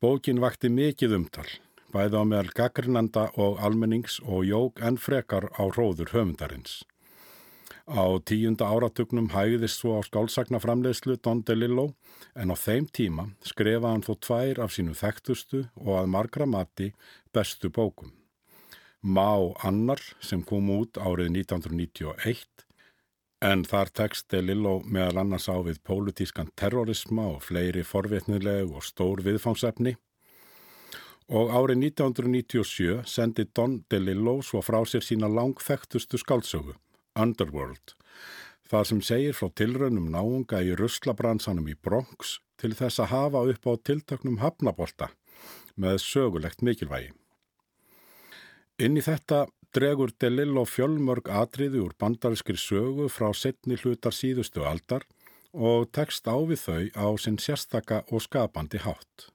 Bókin vakti mikið umtal, bæði á meðal gaggrinanda og almennings og jók enn frekar á róður höfundarins. Á tíunda áratugnum hægðist svo á skálsagnaframleyslu Don DeLillo en á þeim tíma skrefa hann þó tvær af sínu þekktustu og að margra mati bestu bókum. Má annar sem kom út árið 1991 en þar tekst DeLillo meðal annars á við pólitískan terrorisma og fleiri forvitnileg og stór viðfangsefni og árið 1997 sendi Don DeLillo svo frá sér sína langþektustu skálsögu Underworld, þar sem segir frá tilraunum náunga í russlabransanum í Bronx til þess að hafa upp á tiltaknum hafnabolta með sögulegt mikilvægi. Inn í þetta dregur Delillo fjölmörg atriði úr bandarinskri sögu frá setni hlutar síðustu aldar og tekst á við þau á sinn sérstaka og skapandi hátt.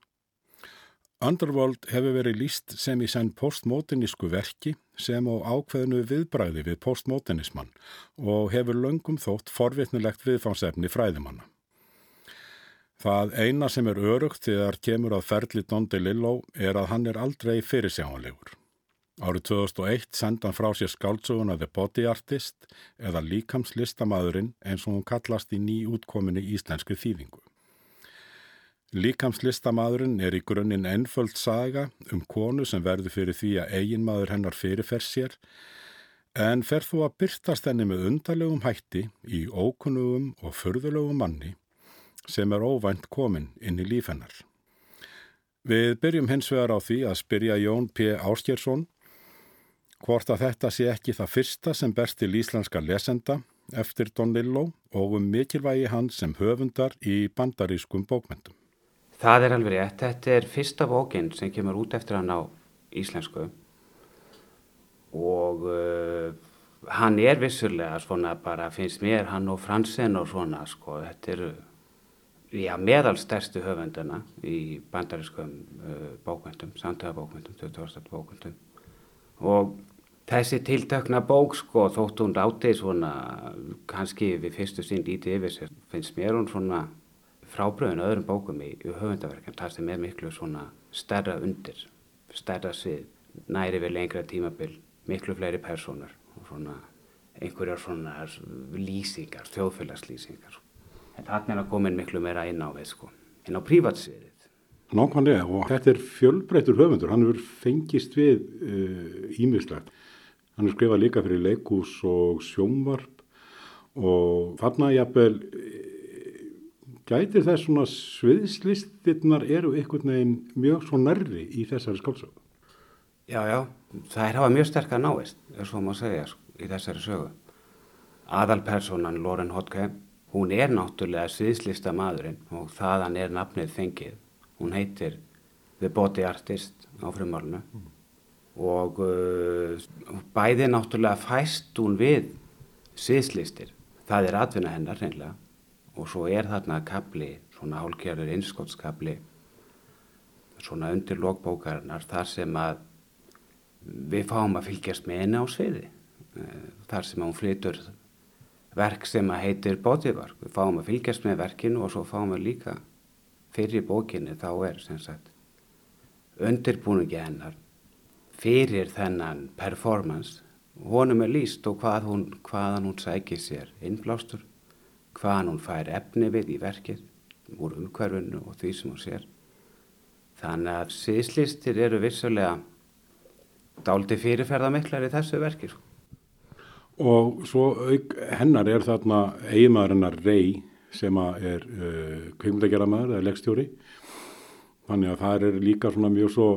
Underworld hefur verið líst sem í senn postmodernísku verki sem á ákveðinu viðbræði við postmodernismann og hefur löngum þótt forvitnilegt viðfangsefni fræðimanna. Það eina sem er örugt þegar kemur að ferli Don DeLillo er að hann er aldrei fyrirsjáanlegur. Árið 2001 senda hann frá sér skáltsöguna The Body Artist eða líkamslistamæðurinn eins og hún kallast í ný útkominni íslenski þýðingu. Líkamslistamæðurinn er í grunninn ennföld saga um konu sem verður fyrir því að eiginmaður hennar fyrirfer sér en fer þú að byrtast henni með undarlegum hætti í ókunnugum og förðulegum manni sem er óvænt komin inn í líf hennar. Við byrjum hins vegar á því að spyrja Jón P. Áskjersson hvort að þetta sé ekki það fyrsta sem berst til íslenska lesenda eftir Don Lillo og um mikilvægi hans sem höfundar í bandarískum bókmyndum. Það er alveg rétt. Þetta er fyrsta bókinn sem kemur út eftir hann á íslensku og uh, hann er vissulega svona bara finnst mér hann og Fransen og svona sko þetta eru já, meðal stærstu höfunduna í bandarískum uh, bókmyndum, samtöðabókmyndum, 20. bókmyndum og þessi tiltakna bók sko þótt hún ráti svona kannski við fyrstu sín lítið yfir sér finnst mér hún svona frábröðin öðrum bókum í, í höfundaverkjum þar sem er miklu svona stærra undir, stærra svið, næri við lengra tímabil, miklu fleiri personur og svona einhverjar svona lýsingar, þjóðfélagslýsingar. En þannig er að komin miklu meira inn á við sko, inn á prívatsviðið. Nákvæmlega og þetta er fjölbreytur höfundur, hann hefur fengist við ímislegt. Uh, hann er skrifað líka fyrir leikús og sjómvarp og þarna jafnvel gætir þess svona sviðslistirnar eru einhvern veginn mjög svo nærri í þessari skálsögu? Já, já, það er hafa mjög sterk að náist, er svo maður segja, í þessari sögu. Aðalpersonan Lauren Hodke, hún er náttúrulega sviðslista maðurinn og þaðan er nafnið fengið. Hún heitir The Body Artist á frumálunu mm. og uh, bæði náttúrulega fæst hún við sviðslistir. Það er atvinna hennar reynilega og svo er þarna kapli, svona hálkjörður innskottskapli svona undir lókbókarinnar þar sem að við fáum að fylgjast með henni á sviði. Eh, þar sem hún flytur verk sem að heitir bótiðvark við fáum að fylgjast með verkinu og svo fáum við líka fyrir bókinu þá er sem sagt undirbúningi hennar fyrir þennan performance. Honum er líst og hvað hún, hvaðan hún sækir sér innblástur hvaðan hún fær efni við í verkið úr umhverfunu og því sem hún sér. Þannig að síðslistir eru vissulega dáliti fyrirferðamiklar í þessu verkið. Sko. Og svo hennar er þarna eiginmaðurinnar Rey sem er uh, kveimleikjaramæður eða leggstjóri. Þannig að það er líka svona mjög svo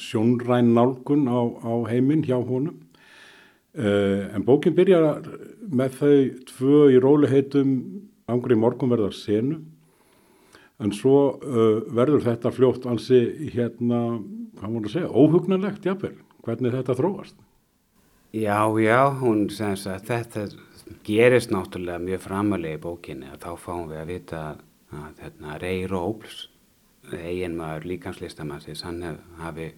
sjónræn nálgun á, á heiminn hjá honum. Uh, en bókin byrjar með þau tvö í róliheitum angri morgunverðar senu en svo uh, verður þetta fljótt ansi hérna, hvað múin að segja, óhugnanlegt jáfnvel, hvernig þetta þróast? Já, já, hún segns að þetta gerist náttúrulega mjög framalega í bókinni að þá fáum við að vita að hérna, Rey Róbls eigin maður líkanslistamannsins, hann hef, hafi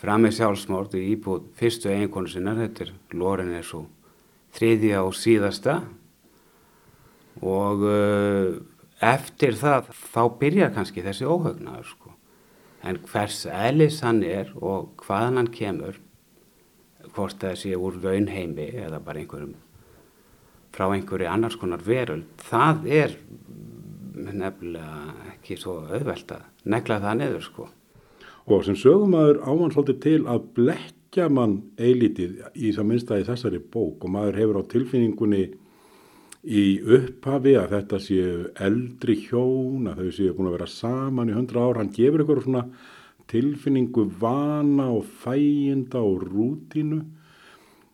framið sjálfsmórd í íbúð fyrstu eiginkonu sinna, þetta er Loren svo þriðja og síðasta og uh, eftir það þá byrjar kannski þessi óhugnaður sko. En hvers eðlis hann er og hvaðan hann kemur, hvort það sé úr raunheimi eða bara einhverjum frá einhverju annars konar veröld, það er nefnilega ekki svo auðvelt að negla það neður sko. Og sem sögumæður ámann svolítið til að blekja mann eilítið í það minnstæði þessari bók og maður hefur á tilfinningunni í upphafi að þetta séu eldri hjón, að þau séu búin að vera saman í hundra ár, hann gefur ykkur svona tilfinningu vana og fæginda og rútínu.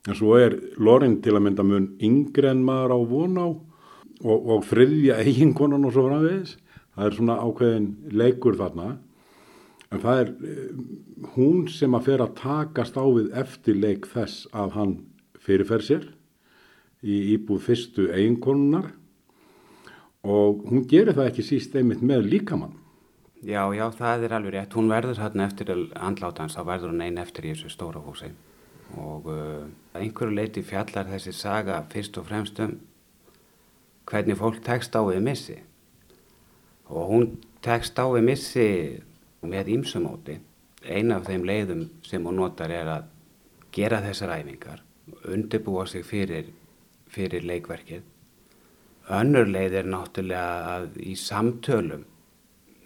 En svo er Lorin til að mynda mun yngre en maður á von á og, og friðja eiginkonan og svo framvegis. Það er svona ákveðin leikur þarna en það er hún sem að fer að takast á við eftir leik þess að hann fyrirfer sér í íbúð fyrstu eiginkonunar og hún gerir það ekki síst einmitt með líkamann. Já, já, það er alveg rétt. Hún verður hérna eftir andlátans, þá verður hún einn eftir í þessu stóra húsi og uh, einhverju leiti fjallar þessi saga fyrst og fremst um hvernig fólk tekst á við missi og hún tekst á við missi með ímsumóti. Eina af þeim leiðum sem hún notar er að gera þessar æfingar, undirbúa sig fyrir fyrir leikverkið. Önnur leið er náttúrulega að í samtölum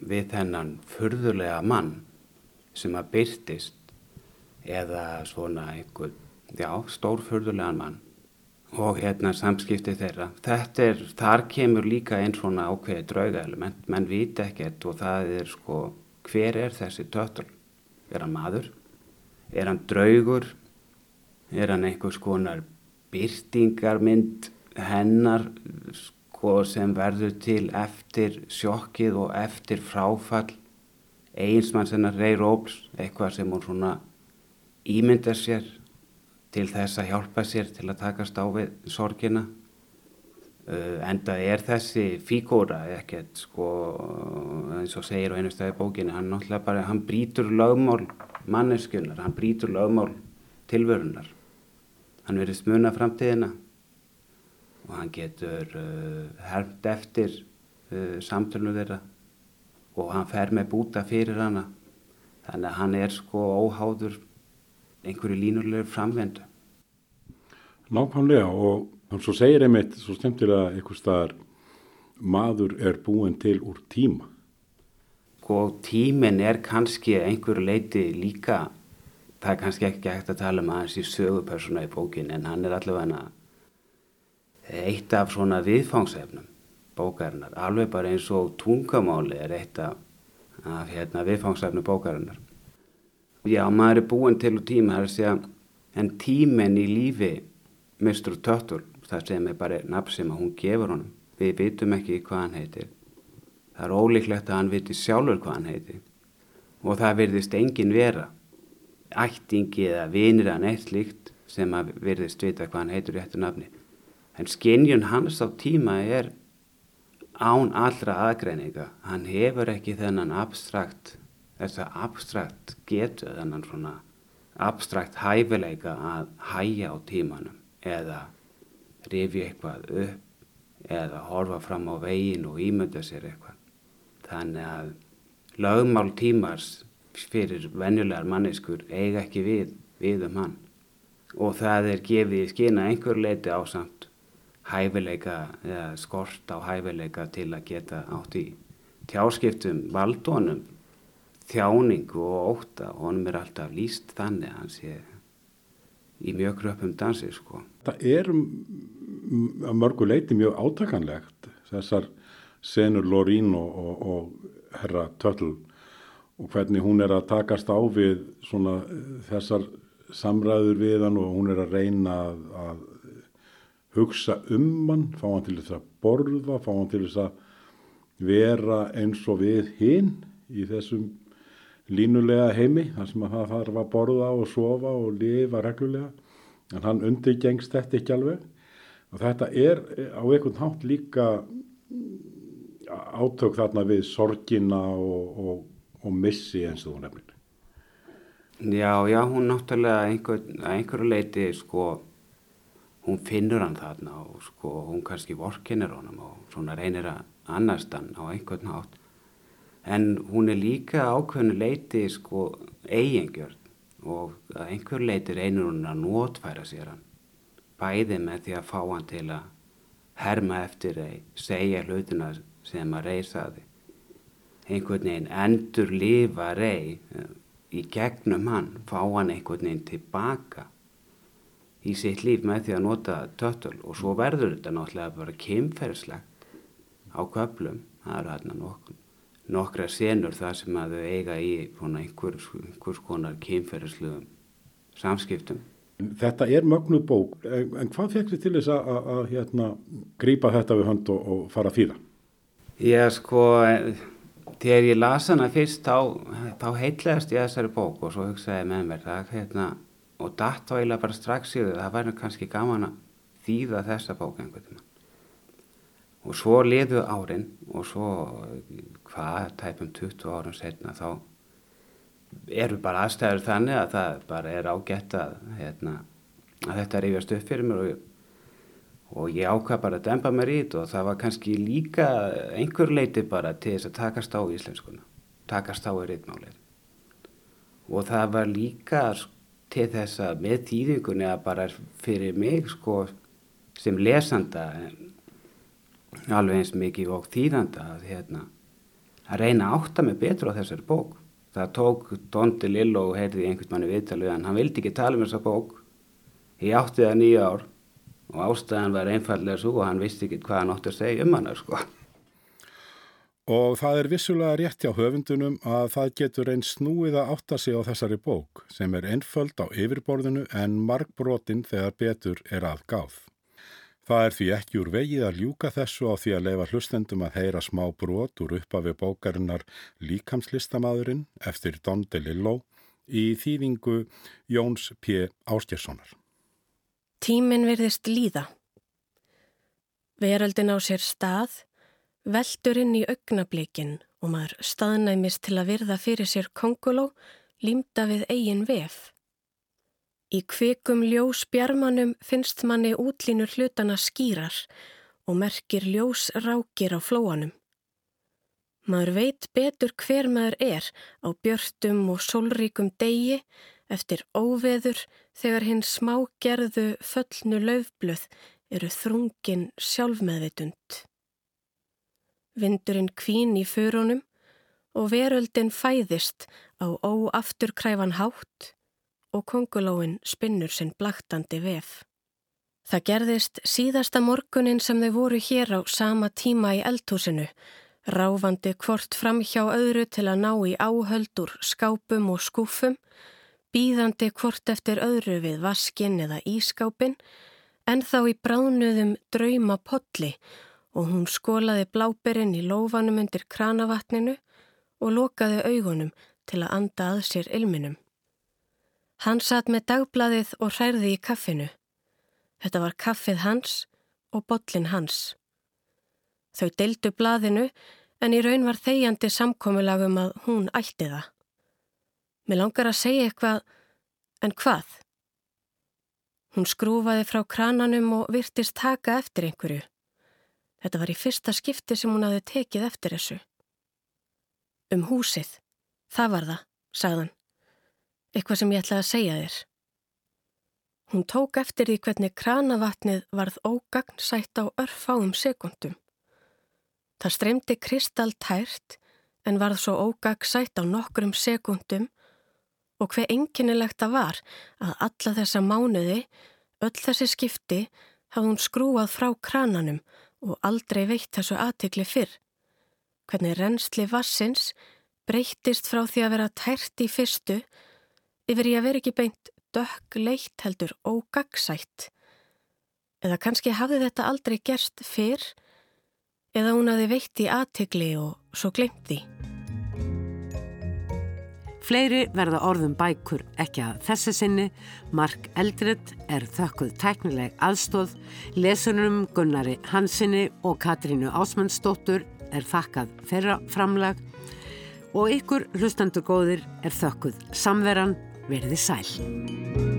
við þennan furðulega mann sem að byrtist eða svona einhver, já, stór furðulegan mann og hérna samskipti þeirra. Þetta er, þar kemur líka einn svona ákveði draugaelement, menn viti ekkert og það er sko, hver er þessi tötul? Er hann maður? Er hann draugur? Er hann einhvers konar byrtingarmynd hennar sko, sem verður til eftir sjokkið og eftir fráfall eiginsmann sennar Rey Róbls, eitthvað sem hún svona ímyndar sér til þess að hjálpa sér til að takast á við sorgina. Uh, enda er þessi fíkóra ekkert sko eins og segir á einu stæði bókinu, hann náttúrulega bara, hann brítur lögmál manneskunar, hann brítur lögmál tilvörunar. Hann verið smuna framtíðina og hann getur uh, hermt eftir uh, samtölu þeirra og hann fer með búta fyrir hana. Þannig að hann er sko óháður einhverju línulegur framvendu Nákvæmlega og hann svo segir einmitt svo stemtilega einhver staðar maður er búin til úr tíma og tímin er kannski einhverju leiti líka það er kannski ekki hægt að tala um aðeins í sögupersona í bókin en hann er allavega eitt af svona viðfangsefnum bókarinnar, alveg bara eins og tungamáli er eitt af, af hérna, viðfangsefnum bókarinnar. Já, maður er búin til úr tíma, það er að segja, en tímen í lífi Mr. Tuttle, það sem er bara nafn sem hún gefur honum, við vitum ekki hvað hann heitir. Það er ólíklegt að hann viti sjálfur hvað hann heitir og það verðist engin vera ættingi eða vinir eða neitt slíkt sem að verðist vita hvað hann heitur réttu nafni. En skinjun hans á tíma er án allra aðgreininga. Hann hefur ekki þennan abstrakt, þess að abstrakt getu, þennan svona abstrakt hæfileika að hæja á tímanum eða rifi eitthvað upp eða horfa fram á vegin og ímynda sér eitthvað. Þannig að lögmál tímars fyrir venjulegar manneskur eiga ekki við, við um hann og það er gefið í skina einhver leiti á samt hæfileika eða skort á hæfileika til að geta átt í tjáskiptum valdónum þjáning og óta og honum er alltaf líst þannig að hann sé í mjög kröpum dansi sko. Það er að mörgu leiti mjög átakanlegt þessar senur Lorín og, og, og herra Tötl og hvernig hún er að takast á við svona þessar samræður við hann og hún er að reyna að, að hugsa um hann, fá hann til þess að borða, fá hann til þess að vera eins og við hinn í þessum línulega heimi, þar sem að það þarf að borða og sofa og lifa reglulega, en hann undirgengst þetta ekki alveg og þetta er á einhvern hátt líka átök þarna við sorgina og, og og missi eins og þú nefnir. Já, já, hún náttúrulega einhver, einhverju leiti sko, hún finnur hann þarna og sko, hún kannski vorkinir honum og svona reynir að annast hann á einhvern nátt. En hún er líka ákveðinu leiti sko eigingjörn og að einhverju leiti reynir hún að nótfæra sér hann. Bæði með því að fá hann til að herma eftir þeir, segja hlutina sem að reysaði. Einhvern veginn endur lifa rey í gegnum hann, fá hann einhvern veginn tilbaka í sitt líf með því að nota töttul og svo verður þetta náttúrulega bara kemferðslegt á köplum, það eru hérna nokkur, nokkra senur það sem að þau eiga í einhvers, einhvers konar kemferðsluðum samskiptum. Þetta er mögnu bók, en hvað fekk þið til þess að, að, að hérna, grípa þetta við hönd og, og fara fýða? Já, sko, þegar ég las hana fyrst, þá, þá heitlegast ég þessari bók og svo hugsaði með mér það, hérna, og datt á eiginlega bara strax í þau, það væri kannski gaman að þýða þessa bók einhvern veginn. Og svo liðu árin og svo, hvað, tæpum 20 árum setna, þá eru bara aðstæður þannig að það bara er ágætt að, hérna, að þetta rífjast upp fyrir mér og, og ég ákvað bara að dempa mér í þetta og það var kannski líka einhver leiti bara til þess að takast á íslenskuna, takast á í rítmálið. Og það var líka til þess að með þýðingunni að bara fyrir mig sko sem lesanda alveg eins mikið og þýðanda að, hérna, að reyna að átta mig betur á þessari bók það tók Dondi Lillo og heyrði einhvern manni viðtalið en hann vildi ekki tala um þessa bók ég átti það nýja ár og ástæðan var einfallega svo og hann visti ekki hvað hann átti að segja um hann sko. Og það er vissulega rétt hjá höfundunum að það getur einn snúið að átta sig á þessari bók sem er einföld á yfirborðinu en markbrotin þegar betur er aðgáð. Það er því ekki úr vegið að ljúka þessu á því að leifa hlustendum að heyra smá brot úr uppafi bókarinnar Líkamslistamæðurinn eftir Don DeLillo í þýðingu Jóns P. Ástjærssonar. Tímin verðist líða. Veröldin á sér stað, veldur inn í augnablikin og maður staðnæmis til að virða fyrir sér konguló límda við eigin vef. Í kvikum ljósbjarmanum finnst manni útlínur hlutana skýrar og merkir ljósrákir á flóanum. Maður veit betur hver maður er á björtum og sólríkum degi eftir óveður þegar hinn smágerðu föllnu löfblöð eru þrungin sjálfmeðvitund. Vindurinn kvín í förunum og veröldin fæðist á óafturkræfan hátt og kongulóin spinnur sinn blaktandi vef. Það gerðist síðasta morgunin sem þau voru hér á sama tíma í eldhúsinu, ráfandi hvort fram hjá öðru til að ná í áhöldur, skápum og skúfum, býðandi hvort eftir öðru við vaskin eða ískápin, en þá í bránuðum drauma podli og hún skólaði bláberinn í lófanum undir kranavatninu og lokaði augunum til að anda að sér ilminum. Hann satt með dagbladið og hærði í kaffinu. Þetta var kaffið hans og botlin hans. Þau deildu blaðinu en í raun var þegjandi samkommulagum að hún ætti það. Mér langar að segja eitthvað, en hvað? Hún skrúfaði frá krananum og virtist taka eftir einhverju. Þetta var í fyrsta skipti sem hún hafi tekið eftir þessu. Um húsið, það var það, sagðan eitthvað sem ég ætlaði að segja þér. Hún tók eftir því hvernig kranavatnið varð ógagnsætt á örfáum sekundum. Það streymdi kristaltært en varð svo ógagnsætt á nokkrum sekundum og hver enginilegt það var að alla þessa mánuði, öll þessi skipti, hafði hún skrúað frá krananum og aldrei veitt þessu aðtikli fyrr. Hvernig reynsli vassins breyttist frá því að vera tært í fyrstu yfir ég að vera ekki beint dökk leitt heldur ógagsætt. Eða kannski hafði þetta aldrei gerst fyrr eða hún hafi veitt í aðtegli og svo glemt því. Fleiri verða orðum bækur ekki að þessi sinni. Mark Eldred er þökkuð tæknileg aðstóð. Lesunum Gunnari Hansinni og Katrínu Ásmannsdóttur er þakkað þeirra framlag og ykkur hlustandur góðir er þökkuð samveran verði sæl.